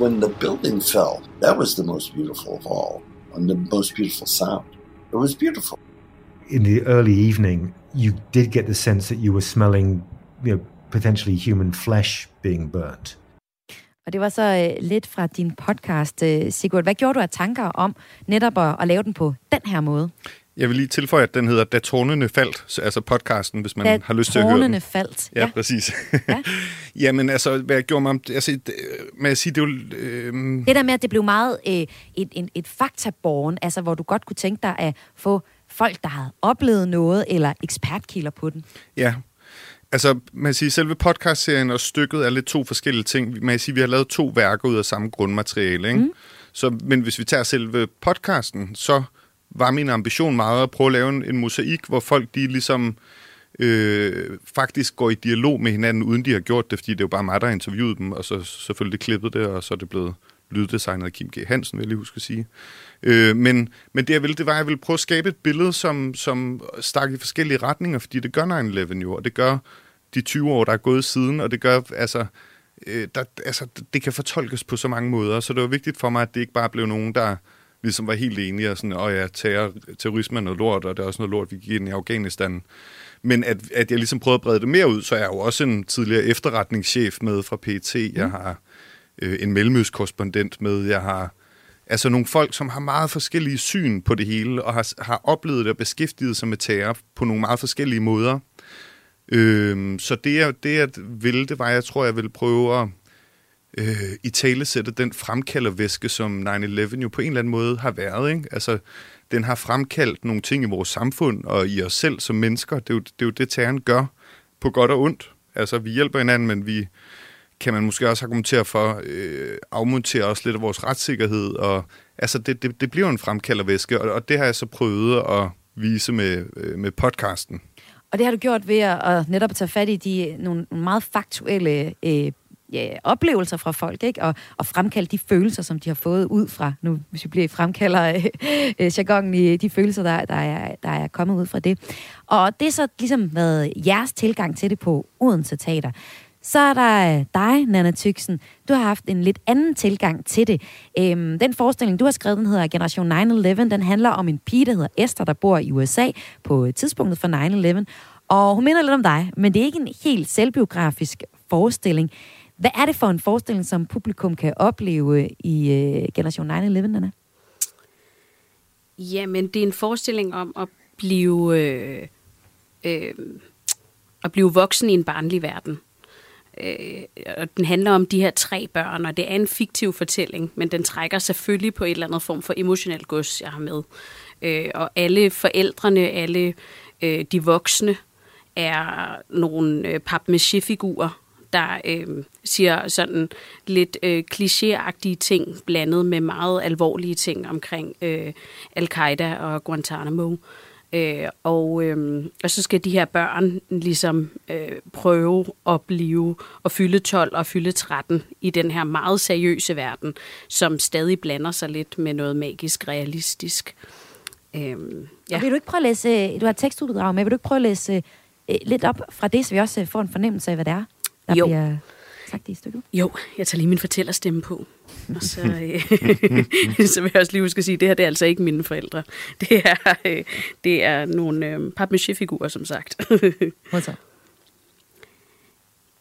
When the building fell, that was the most beautiful of all, and the most beautiful sound. It was beautiful. In the early evening, you did get the sense that you were smelling, you know, potentially human flesh being burnt. Og det var så øh, lidt fra din podcast, øh, Sigurd. Hvad gjorde du af tanker om netop at, at lave den på den her måde? Jeg vil lige tilføje, at den hedder Da tårnene faldt, altså podcasten, hvis man da har lyst til at høre den. faldt. Ja, ja. præcis. Ja. Jamen altså, hvad jeg gjorde mig om... Altså, det, med at sige, det er jo... Øh... Det der med, at det blev meget øh, et, et, et faktaborn, altså hvor du godt kunne tænke dig at få folk, der havde oplevet noget, eller ekspertkilder på den. Ja, Altså, man siger, selve podcastserien og stykket er lidt to forskellige ting. Man siger, vi har lavet to værker ud af samme grundmateriale, ikke? Mm. Så, men hvis vi tager selve podcasten, så var min ambition meget at prøve at lave en, en mosaik, hvor folk de ligesom øh, faktisk går i dialog med hinanden, uden de har gjort det, fordi det er jo bare mig, der har interviewet dem, og så selvfølgelig klippet det, og så er det blevet lyddesignet af Kim G. Hansen, vil jeg lige huske at sige. Øh, men, men det jeg ville, det var, at jeg ville prøve at skabe et billede, som, som stak i forskellige retninger, fordi det gør 9-11 jo, og det gør de 20 år, der er gået siden, og det gør, altså, øh, der, altså, det kan fortolkes på så mange måder, så det var vigtigt for mig, at det ikke bare blev nogen, der ligesom var helt enige og sådan, åh ja, terror, terrorisme er noget lort, og det er også noget lort, vi gik ind i Afghanistan. Men at, at jeg ligesom prøvede at brede det mere ud, så er jeg jo også en tidligere efterretningschef med fra PET. Jeg mm. har øh, en mellemøstkorrespondent med. Jeg har altså nogle folk, som har meget forskellige syn på det hele, og har, har oplevet det og beskæftiget sig med terror på nogle meget forskellige måder. Øh, så det, jeg, det, jeg ville, det var, jeg tror, jeg ville prøve at øh, i tale sætte den fremkaldervæske, som 9-11 jo på en eller anden måde har været. Ikke? Altså, den har fremkaldt nogle ting i vores samfund og i os selv som mennesker. Det er jo det, er jo det terroren gør på godt og ondt. Altså, vi hjælper hinanden, men vi kan man måske også argumentere for, øh, afmontere også lidt af vores retssikkerhed. Og, altså, det, det, det bliver en fremkaldervæske, og, og det har jeg så prøvet at vise med, øh, med podcasten. Og det har du gjort ved at, at netop tage fat i de nogle meget faktuelle øh, ja, oplevelser fra folk, ikke? Og, og fremkalde de følelser, som de har fået ud fra, nu hvis vi bliver fremkalder øh, øh, jargonen i de følelser, der, der, er, der er kommet ud fra det. Og det er så ligesom været jeres tilgang til det på Odense Teater. Så er der øh, dig, Nana Tyksen. Du har haft en lidt anden tilgang til det. Øhm, den forestilling, du har skrevet, den hedder Generation 9-11. Den handler om en pige, der hedder Esther, der bor i USA på tidspunktet for 9-11. Og hun minder lidt om dig, men det er ikke en helt selvbiografisk forestilling. Hvad er det for en forestilling, som publikum kan opleve øh, i øh, Generation 9-11, Nana? Jamen, det er en forestilling om at blive, øh, øh, at blive voksen i en barnlig verden. Øh, og den handler om de her tre børn, og det er en fiktiv fortælling, men den trækker selvfølgelig på et eller andet form for emotionel gods, jeg har med. Øh, og alle forældrene, alle øh, de voksne, er nogle øh, papmaché-figurer, der øh, siger sådan lidt øh, klichéagtige ting, blandet med meget alvorlige ting omkring øh, Al-Qaida og Guantanamo. Øh, og, øh, og så skal de her børn ligesom øh, prøve at blive og fylde 12 og fylde 13 i den her meget seriøse verden, som stadig blander sig lidt med noget magisk realistisk. Øh, ja. Og vil du ikke prøve at læse, du har tekstuddrag med, vil du ikke prøve at læse øh, lidt op fra det, så vi også får en fornemmelse af, hvad det er? der jo. bliver sagt i stykket? Jo, jeg tager lige min fortællerstemme på. Og så, øh, så vil jeg også lige huske at sige, at det her det er altså ikke mine forældre. Det er, øh, det er nogle øh, papmaché-figurer, som sagt.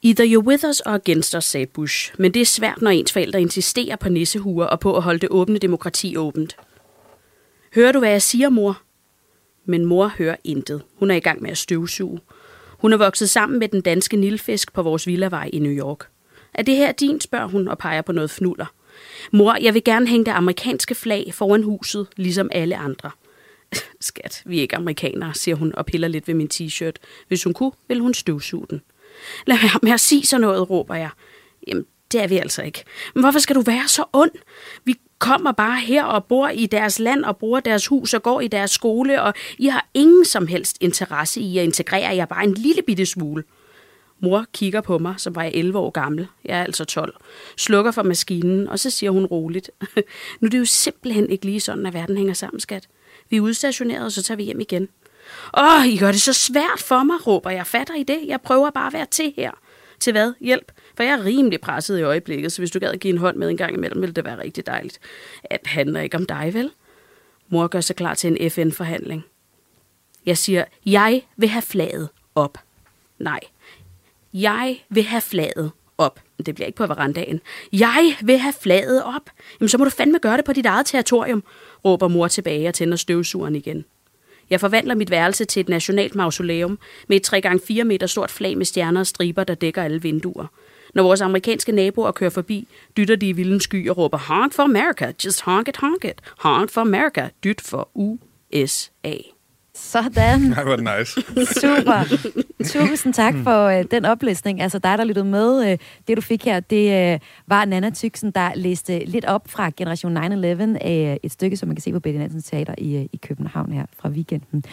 Either you're with us or against us, sagde Bush. Men det er svært, når ens forældre insisterer på nissehuer og på at holde det åbne demokrati åbent. Hører du, hvad jeg siger, mor? Men mor hører intet. Hun er i gang med at støvsuge. Hun er vokset sammen med den danske nilfisk på vores villavej i New York. Er det her din, spørger hun og peger på noget fnuller. Mor, jeg vil gerne hænge det amerikanske flag foran huset, ligesom alle andre. Skat, vi er ikke amerikanere, siger hun og piller lidt ved min t-shirt. Hvis hun kunne, ville hun støvsuge den. Lad være med at sige sådan noget, råber jeg. Jamen, det er vi altså ikke. Men hvorfor skal du være så ond? Vi kommer bare her og bor i deres land og bruger deres hus og går i deres skole, og I har ingen som helst interesse i at integrere jer bare en lille bitte smule. Mor kigger på mig, som var jeg 11 år gammel. Jeg er altså 12. Slukker for maskinen, og så siger hun roligt. nu er det jo simpelthen ikke lige sådan, at verden hænger sammen, skat. Vi er udstationeret, og så tager vi hjem igen. Åh, I gør det så svært for mig, råber jeg. Fatter I det? Jeg prøver bare at være til her. Til hvad? Hjælp. For jeg er rimelig presset i øjeblikket, så hvis du gad give en hånd med en gang imellem, ville det være rigtig dejligt. At handler ikke om dig, vel? Mor gør sig klar til en FN-forhandling. Jeg siger, jeg vil have flaget op. Nej, jeg vil have flaget op. Det bliver ikke på verandaen. Jeg vil have flaget op. Jamen, så må du fandme gøre det på dit eget territorium, råber mor tilbage og tænder støvsugeren igen. Jeg forvandler mit værelse til et nationalt mausoleum med et 3x4 meter stort flag med stjerner og striber, der dækker alle vinduer. Når vores amerikanske naboer kører forbi, dytter de i vilden sky og råber Honk for America, just honk it, honk it. Honk for America, dyt for USA. Sådan. Er det nice. Super. Tusind tak for øh, den oplæsning. Altså dig, der lyttede med. Øh, det, du fik her, det øh, var Nana Tyksen, der læste lidt op fra Generation 9-11, øh, et stykke, som man kan se på Betty Nansens Teater i, øh, i København her fra weekenden.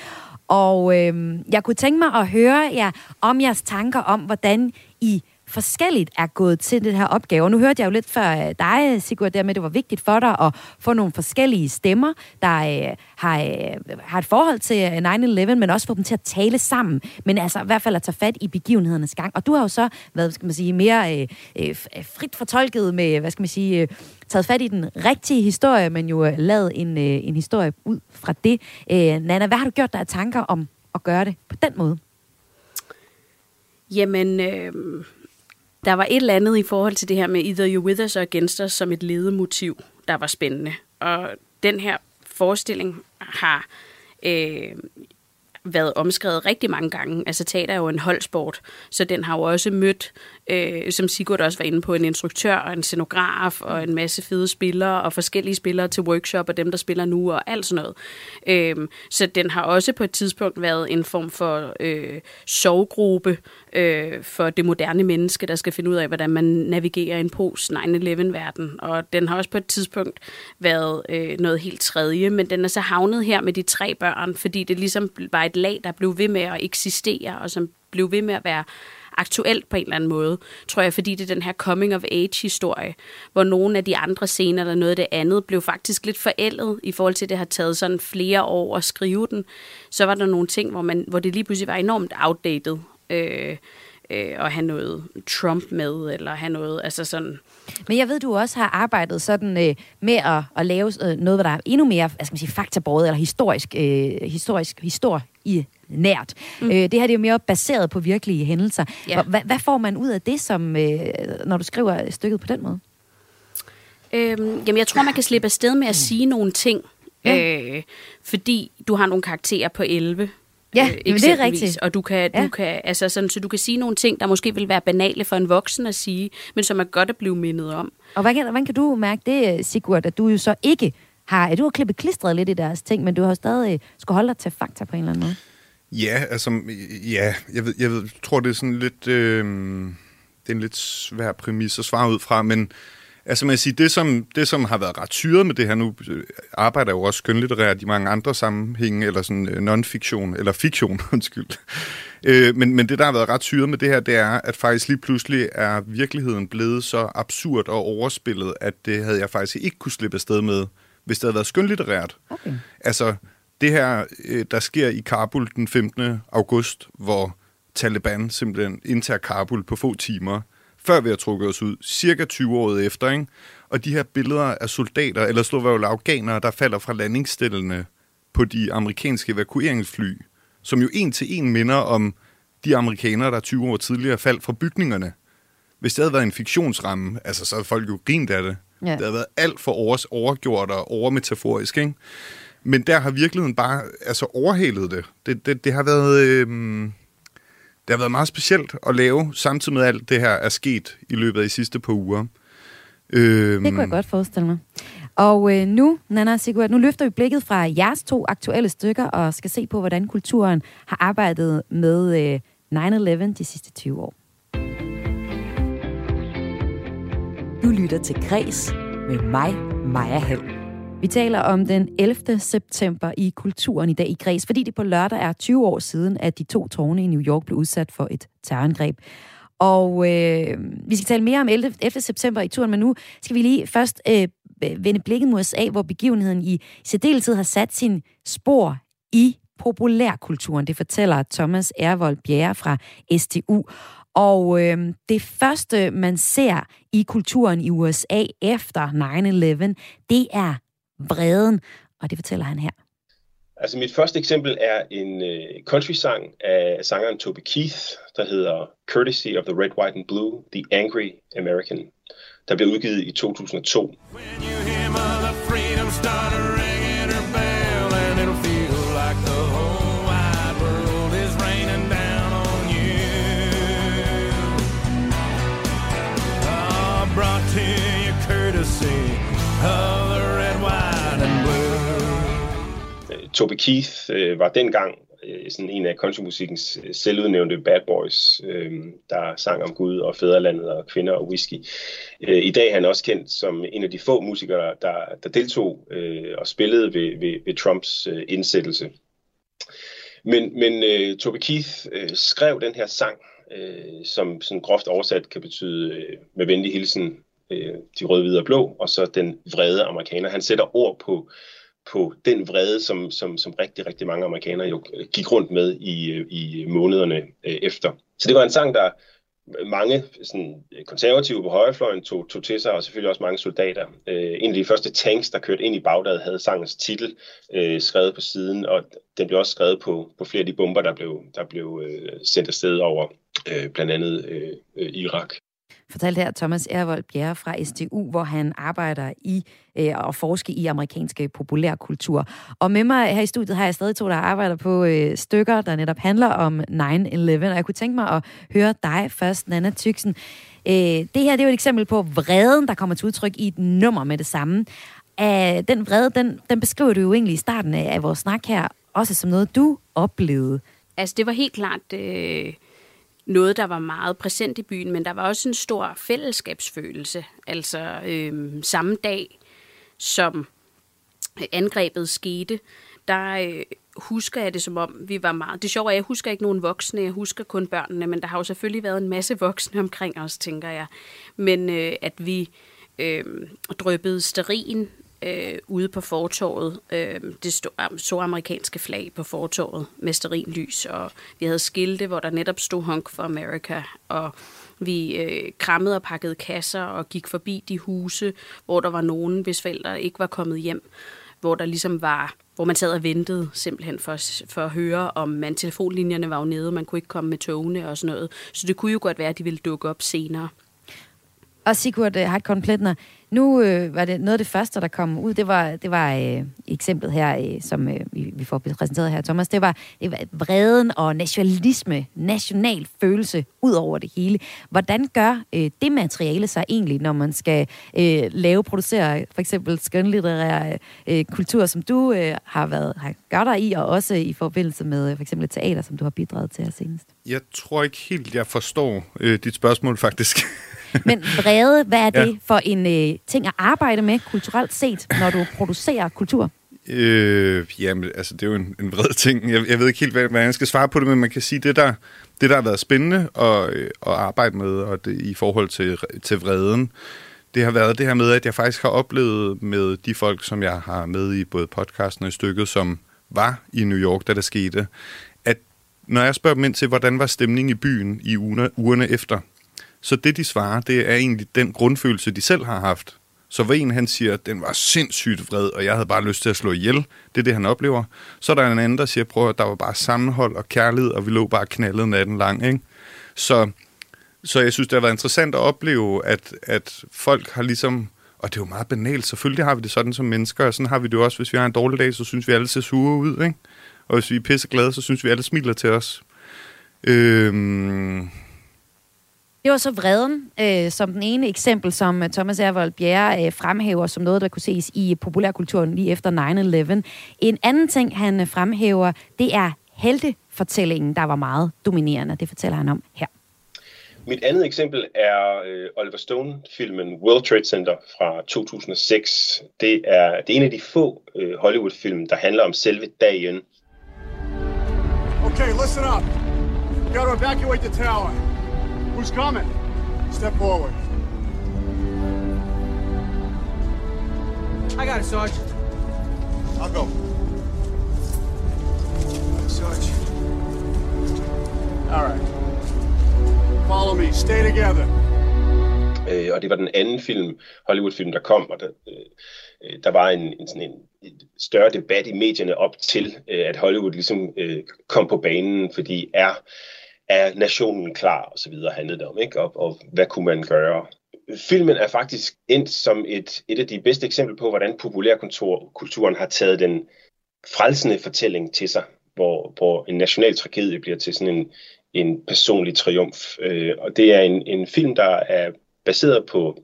Og øh, jeg kunne tænke mig at høre jer om jeres tanker om, hvordan I forskelligt er gået til den her opgave. Og nu hørte jeg jo lidt før øh, dig, Sigurd, der med, at det var vigtigt for dig at få nogle forskellige stemmer, der øh, har, øh, har et forhold til øh, 9-11, men også få dem til at tale sammen. Men altså i hvert fald at tage fat i begivenhedernes gang. Og du har jo så været, skal man sige, mere øh, øh, øh, frit fortolket med, hvad skal man sige, øh, taget fat i den rigtige historie, men jo øh, lavet en, øh, en historie ud fra det. Øh, Nana, hvad har du gjort dig af tanker om at gøre det på den måde? Jamen, øh, der var et eller andet i forhold til det her med Either You With Us or Against Us som et ledemotiv, der var spændende. Og den her forestilling har øh, været omskrevet rigtig mange gange. Altså teater er jo en holdsport, så den har jo også mødt, øh, som Sigurd også var inde på, en instruktør og en scenograf og en masse fede spillere og forskellige spillere til workshop og dem, der spiller nu og alt sådan noget. Øh, så den har også på et tidspunkt været en form for øh, sovgruppe øh, for det moderne menneske, der skal finde ud af, hvordan man navigerer en post-9-11-verden. Og den har også på et tidspunkt været øh, noget helt tredje, men den er så havnet her med de tre børn, fordi det ligesom var et lag, der blev ved med at eksistere, og som blev ved med at være aktuelt på en eller anden måde, tror jeg, fordi det er den her coming-of-age-historie, hvor nogle af de andre scener, eller noget af det andet, blev faktisk lidt forældet i forhold til, at det har taget sådan flere år at skrive den. Så var der nogle ting, hvor, man, hvor det lige pludselig var enormt outdated, øh, øh, at have noget Trump med, eller have noget, altså sådan... Men jeg ved, du også har arbejdet sådan øh, med at, at lave øh, noget, der er endnu mere, hvad skal man sige, faktabåret, eller historisk, øh, historisk historie i nært. Mm. Øh, det her det er jo mere baseret på virkelige hændelser. Ja. Hvad, hvad får man ud af det, som, øh, når du skriver stykket på den måde? Øhm, jamen, jeg tror, man kan slippe afsted med at sige nogle ting, ja. øh, fordi du har nogle karakterer på 11, Ja, øh, det er rigtigt. Og du kan, ja. du kan, altså sådan, så du kan sige nogle ting, der måske vil være banale for en voksen at sige, men som er godt at blive mindet om. Og hvordan, hvordan kan du mærke det, Sigurd, at du jo så ikke har... Du har klippet klistret lidt i deres ting, men du har stadig skulle holde dig til fakta på en eller anden måde. Ja, altså, ja, jeg, ved, jeg ved, tror, det er sådan lidt... Øh, det er en lidt svær præmis at svare ud fra, men Altså man siger, det som, det som har været ret syret med det her, nu øh, arbejder jeg jo også skønlitterært i mange andre sammenhænge, eller sådan øh, non-fiktion, eller fiktion, undskyld. Øh, men, men det, der har været ret syret med det her, det er, at faktisk lige pludselig er virkeligheden blevet så absurd og overspillet, at det havde jeg faktisk ikke kunne slippe afsted med, hvis det havde været skønlitterært. Okay. Altså, det her, der sker i Kabul den 15. august, hvor Taliban simpelthen indtager Kabul på få timer, før vi har trukket os ud, cirka 20 år efter, ikke? Og de her billeder af soldater, eller slovakiske afghanere, der falder fra landingsstillene på de amerikanske evakueringsfly, som jo en til en minder om de amerikanere, der 20 år tidligere faldt fra bygningerne. Hvis det havde været en fiktionsramme, altså så havde folk jo grint af det. Ja. Det havde været alt for over, overgjort og overmetaforisk, ikke? Men der har virkeligheden bare altså, overhalet det. Det, det, det har været... Øh, det har været meget specielt at lave, samtidig med alt det her er sket i løbet af de sidste par uger. Øhm. Det kunne jeg godt forestille mig. Og øh, nu, Nana Sigurd, nu løfter vi blikket fra jeres to aktuelle stykker og skal se på, hvordan kulturen har arbejdet med øh, 9-11 de sidste 20 år. Du lytter til Græs med mig, Maja Hall. Vi taler om den 11. september i Kulturen i dag i Græs, fordi det på lørdag er 20 år siden, at de to tårne i New York blev udsat for et terrorangreb. Og øh, vi skal tale mere om 11. 11. september i turen, men nu skal vi lige først øh, vende blikket mod USA, hvor begivenheden i særdeleshed har sat sin spor i populærkulturen. Det fortæller Thomas Ervold Bjerre fra STU. Og øh, det første, man ser i kulturen i USA efter 9-11, det er vreden, og det fortæller han her. Altså mit første eksempel er en uh, country-sang af sangeren Toby Keith, der hedder Courtesy of the Red, White and Blue, The Angry American, der blev udgivet i 2002. brought Toby Keith øh, var dengang øh, sådan en af countrymusikkens øh, selvudnævnte bad boys, øh, der sang om Gud og fædrelandet og kvinder og whisky. Øh, I dag er han også kendt som en af de få musikere, der, der deltog øh, og spillede ved, ved, ved Trumps øh, indsættelse. Men, men øh, Toby Keith øh, skrev den her sang øh, som sådan groft oversat kan betyde øh, med venlig hilsen øh, de røde, hvide og blå, og så den vrede amerikaner. Han sætter ord på, på den vrede, som, som, som rigtig, rigtig mange amerikanere jo øh, gik rundt med i, øh, i månederne øh, efter. Så det var en sang, der mange sådan, konservative på højrefløjen tog, tog til sig, og selvfølgelig også mange soldater. Øh, en af de første tanks, der kørte ind i Bagdad, havde sangens titel øh, skrevet på siden, og den blev også skrevet på, på flere af de bomber, der blev, der blev øh, sendt afsted over øh, blandt andet øh, øh, Irak. Fortalte her Thomas Ervold Bjerre fra STU, hvor han arbejder i øh, og forsker i amerikansk øh, populærkultur. Og med mig her i studiet har jeg stadig to, der arbejder på øh, stykker, der netop handler om 9-11. Og jeg kunne tænke mig at høre dig først, Nana Tyksen. Øh, det her det er jo et eksempel på vreden, der kommer til udtryk i et nummer med det samme. Æh, den vrede, den, den beskriver du jo egentlig i starten af vores snak her, også som noget, du oplevede. Altså, det var helt klart... Øh noget, der var meget præsent i byen, men der var også en stor fællesskabsfølelse. Altså øh, samme dag, som angrebet skete, der øh, husker jeg det som om, vi var meget... Det sjove er, at jeg husker ikke nogen voksne, jeg husker kun børnene, men der har jo selvfølgelig været en masse voksne omkring os, tænker jeg. Men øh, at vi øh, drøbbede sterin øh, ude på fortorvet. Øh, det stod så amerikanske flag på fortorvet med lys, og vi havde skilte, hvor der netop stod Honk for America, og vi øh, krammede og pakkede kasser og gik forbi de huse, hvor der var nogen, hvis forældre ikke var kommet hjem, hvor der ligesom var hvor man sad og ventede simpelthen for, for at høre, om man telefonlinjerne var jo nede, man kunne ikke komme med togene og sådan noget. Så det kunne jo godt være, at de ville dukke op senere. Og Sigurd øh, Hartkorn Pletner, nu øh, var det noget af det første, der kom ud, det var, det var øh, eksemplet her, øh, som øh, vi, vi får præsenteret her, Thomas, det var, det var vreden og nationalisme, national følelse ud over det hele. Hvordan gør øh, det materiale sig egentlig, når man skal øh, lave, producere for eksempel skønlitterær øh, kultur, som du øh, har været har gør dig i, og også i forbindelse med øh, for eksempel teater, som du har bidraget til her senest? Jeg tror ikke helt, jeg forstår øh, dit spørgsmål faktisk. Men vrede, hvad er det ja. for en øh, ting at arbejde med kulturelt set, når du producerer kultur? Øh, jamen, altså, det er jo en, en vred ting. Jeg, jeg ved ikke helt, hvad, hvad jeg skal svare på det, men man kan sige, det der, det der har været spændende at, øh, at arbejde med og det, i forhold til, til vreden, det har været det her med, at jeg faktisk har oplevet med de folk, som jeg har med i både podcasten og i stykket, som var i New York, da det skete, at når jeg spørger dem ind til, hvordan var stemningen i byen i ugerne, ugerne efter, så det, de svarer, det er egentlig den grundfølelse, de selv har haft. Så hvor en han siger, at den var sindssygt vred, og jeg havde bare lyst til at slå ihjel. Det er det, han oplever. Så er der en anden, der siger, prøv at der var bare sammenhold og kærlighed, og vi lå bare knaldet natten lang. Ikke? Så, så jeg synes, det har været interessant at opleve, at, at folk har ligesom Og det er jo meget banalt. Selvfølgelig har vi det sådan som mennesker, og sådan har vi det jo også, hvis vi har en dårlig dag, så synes vi alle ser sure ud, ikke? Og hvis vi er pisseglade, så synes vi alle smiler til os. Øhm, det var så vreden, øh, som den ene eksempel, som øh, Thomas Ervold Bjerre øh, fremhæver som noget, der kunne ses i populærkulturen lige efter 9-11. En anden ting, han øh, fremhæver, det er heltefortællingen, der var meget dominerende. Det fortæller han om her. Mit andet eksempel er øh, Oliver Stone-filmen World Trade Center fra 2006. Det er, det er en af de få øh, Hollywood-film, der handler om selve dagen. Okay, listen up. We gotta evacuate the tower. Who's coming? Step forward. I got it, Sarge. I'll go. Sarge. All right. Follow me. Stay together. Øh, og det var den anden film, Hollywood-film, der kom, og der, øh, der var en, en, sådan en, en større debat i medierne op til, øh, at Hollywood ligesom øh, kom på banen, fordi er, er nationen klar, og så videre handlede det om, ikke? Og, og hvad kunne man gøre? Filmen er faktisk endt som et, et af de bedste eksempler på, hvordan populærkulturen har taget den frelsende fortælling til sig, hvor, hvor en national tragedie bliver til sådan en, en personlig triumf. Øh, og det er en, en film, der er baseret på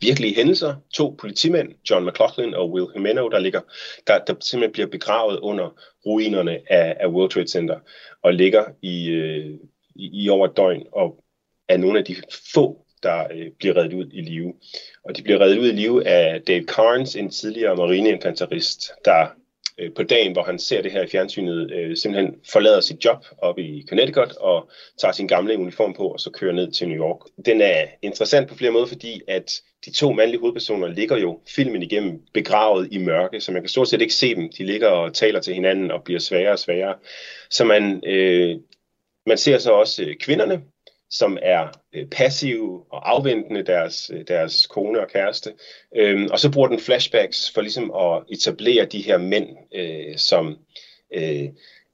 virkelige hændelser. To politimænd, John McLaughlin og Will Jimeno, der, ligger, der, der simpelthen bliver begravet under ruinerne af, af World Trade Center og ligger i, øh, i, i over et døgn og er nogle af de få, der øh, bliver reddet ud i live. Og de bliver reddet ud i live af Dave Carnes, en tidligere marineinfanterist, der øh, på dagen, hvor han ser det her i fjernsynet, øh, simpelthen forlader sit job op i Connecticut og tager sin gamle uniform på og så kører ned til New York. Den er interessant på flere måder, fordi at de to mandlige hovedpersoner ligger jo filmen igennem begravet i mørke, så man kan stort set ikke se dem. De ligger og taler til hinanden og bliver sværere og sværere. Så man, øh, man ser så også øh, kvinderne, som er øh, passive og afventende deres, øh, deres kone og kæreste. Øhm, og så bruger den flashbacks for ligesom at etablere de her mænd øh, som øh,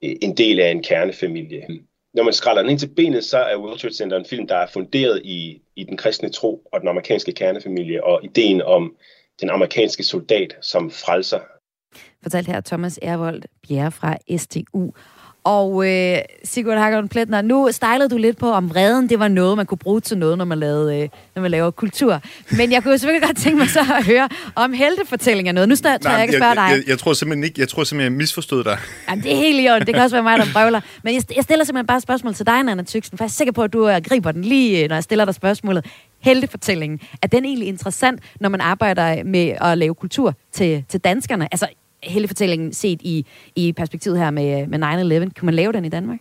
øh, en del af en kernefamilie. Når man skræller den ind til benet, så er World Trade Center en film, der er funderet i, i den kristne tro og den amerikanske kernefamilie, og ideen om den amerikanske soldat som frelser. Fortalt her Thomas Ervold Bjerre fra STU. Og øh, Sigurd Haggard Pletner, nu stejlede du lidt på, om vreden det var noget, man kunne bruge til noget, når man, lavede, øh, når man laver kultur. Men jeg kunne selvfølgelig godt tænke mig så at høre om heltefortællinger noget. Nu står, tror jeg, jeg kan spørge dig. Jeg, jeg, jeg, tror simpelthen ikke, jeg tror simpelthen, jeg misforstod dig. Jamen, det er helt i orden. Det kan også være mig, der brøvler. Men jeg, jeg stiller simpelthen bare et spørgsmål til dig, Nana Tyksen, for jeg er sikker på, at du uh, griber den lige, når jeg stiller dig spørgsmålet. Heltefortællingen, er den egentlig interessant, når man arbejder med at lave kultur til, til danskerne? Altså, heltefortællingen set i, i perspektivet her med, med 9-11. Kan man lave den i Danmark?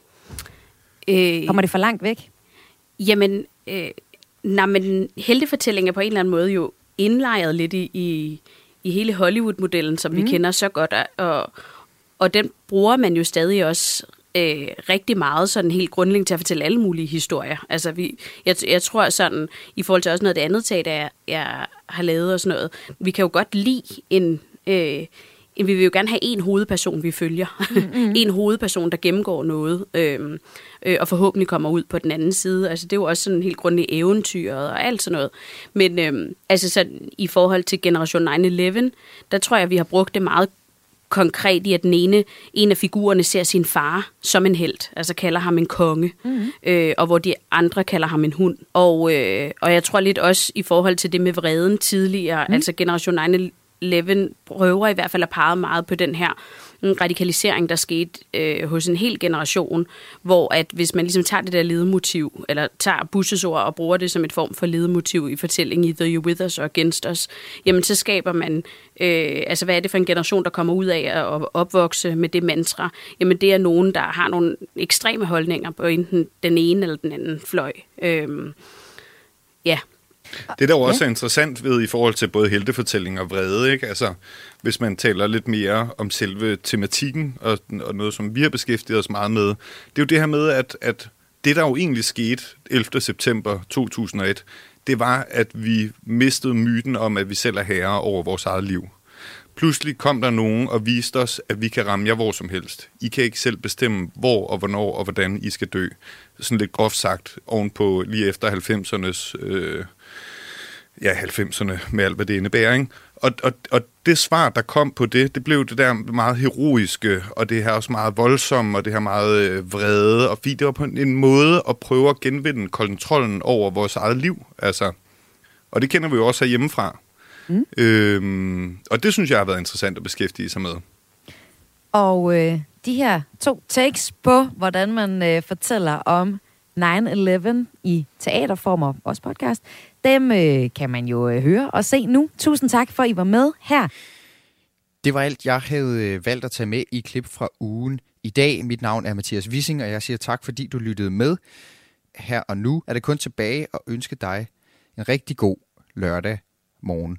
Øh, Kommer det for langt væk? Jamen, øh, nej, men heltefortælling er på en eller anden måde jo indlejret lidt i, i, i hele Hollywood-modellen, som mm. vi kender så godt, og, og den bruger man jo stadig også øh, rigtig meget sådan helt grundlæggende til at fortælle alle mulige historier. Altså vi, jeg, jeg tror sådan, i forhold til også noget af det andet teater, jeg, jeg har lavet og sådan noget, vi kan jo godt lide en... Øh, vi vil jo gerne have en hovedperson, vi følger. Mm-hmm. en hovedperson, der gennemgår noget, øh, øh, og forhåbentlig kommer ud på den anden side. Altså, det er jo også sådan helt grundigt eventyret og alt sådan noget. Men øh, altså, så, i forhold til Generation 9-11, der tror jeg, vi har brugt det meget konkret i, at den ene, en af figurerne ser sin far som en held, altså kalder ham en konge, mm-hmm. øh, og hvor de andre kalder ham en hund. Og, øh, og jeg tror lidt også i forhold til det med vreden tidligere, mm. altså Generation 9 11 prøver i hvert fald at pege meget på den her mm, radikalisering, der skete øh, hos en hel generation, hvor at hvis man ligesom tager det der ledemotiv, eller tager Bushes ord og bruger det som et form for ledemotiv i fortællingen i The You With Us og Against Us, jamen så skaber man, øh, altså hvad er det for en generation, der kommer ud af at opvokse med det mantra? Jamen det er nogen, der har nogle ekstreme holdninger på enten den ene eller den anden fløj. Øh, ja, det, der også er interessant ved i forhold til både heltefortælling og vrede, ikke? Altså, hvis man taler lidt mere om selve tematikken, og, og noget, som vi har beskæftiget os meget med, det er jo det her med, at, at det, der jo egentlig skete 11. september 2001, det var, at vi mistede myten om, at vi selv er herre over vores eget liv. Pludselig kom der nogen og viste os, at vi kan ramme jer hvor som helst. I kan ikke selv bestemme, hvor og hvornår og hvordan I skal dø. Sådan lidt groft sagt, ovenpå lige efter 90'ernes øh, ja, 90'erne med alt, hvad det indebærer. Ikke? Og, og, og det svar, der kom på det, det blev det der meget heroiske, og det her også meget voldsomme, og det her meget øh, vrede, og fordi det var på en, måde at prøve at genvinde kontrollen over vores eget liv. Altså, og det kender vi jo også hjemmefra. Mm. Øhm, og det synes jeg har været interessant at beskæftige sig med. Og øh, de her to takes på, hvordan man øh, fortæller om 9-11 i teaterform og også podcast, dem øh, kan man jo øh, høre og se nu. Tusind tak for, at I var med her. Det var alt, jeg havde øh, valgt at tage med i klip fra ugen i dag. Mit navn er Mathias Wissing, og jeg siger tak, fordi du lyttede med. Her og nu er det kun tilbage at ønske dig en rigtig god lørdag morgen.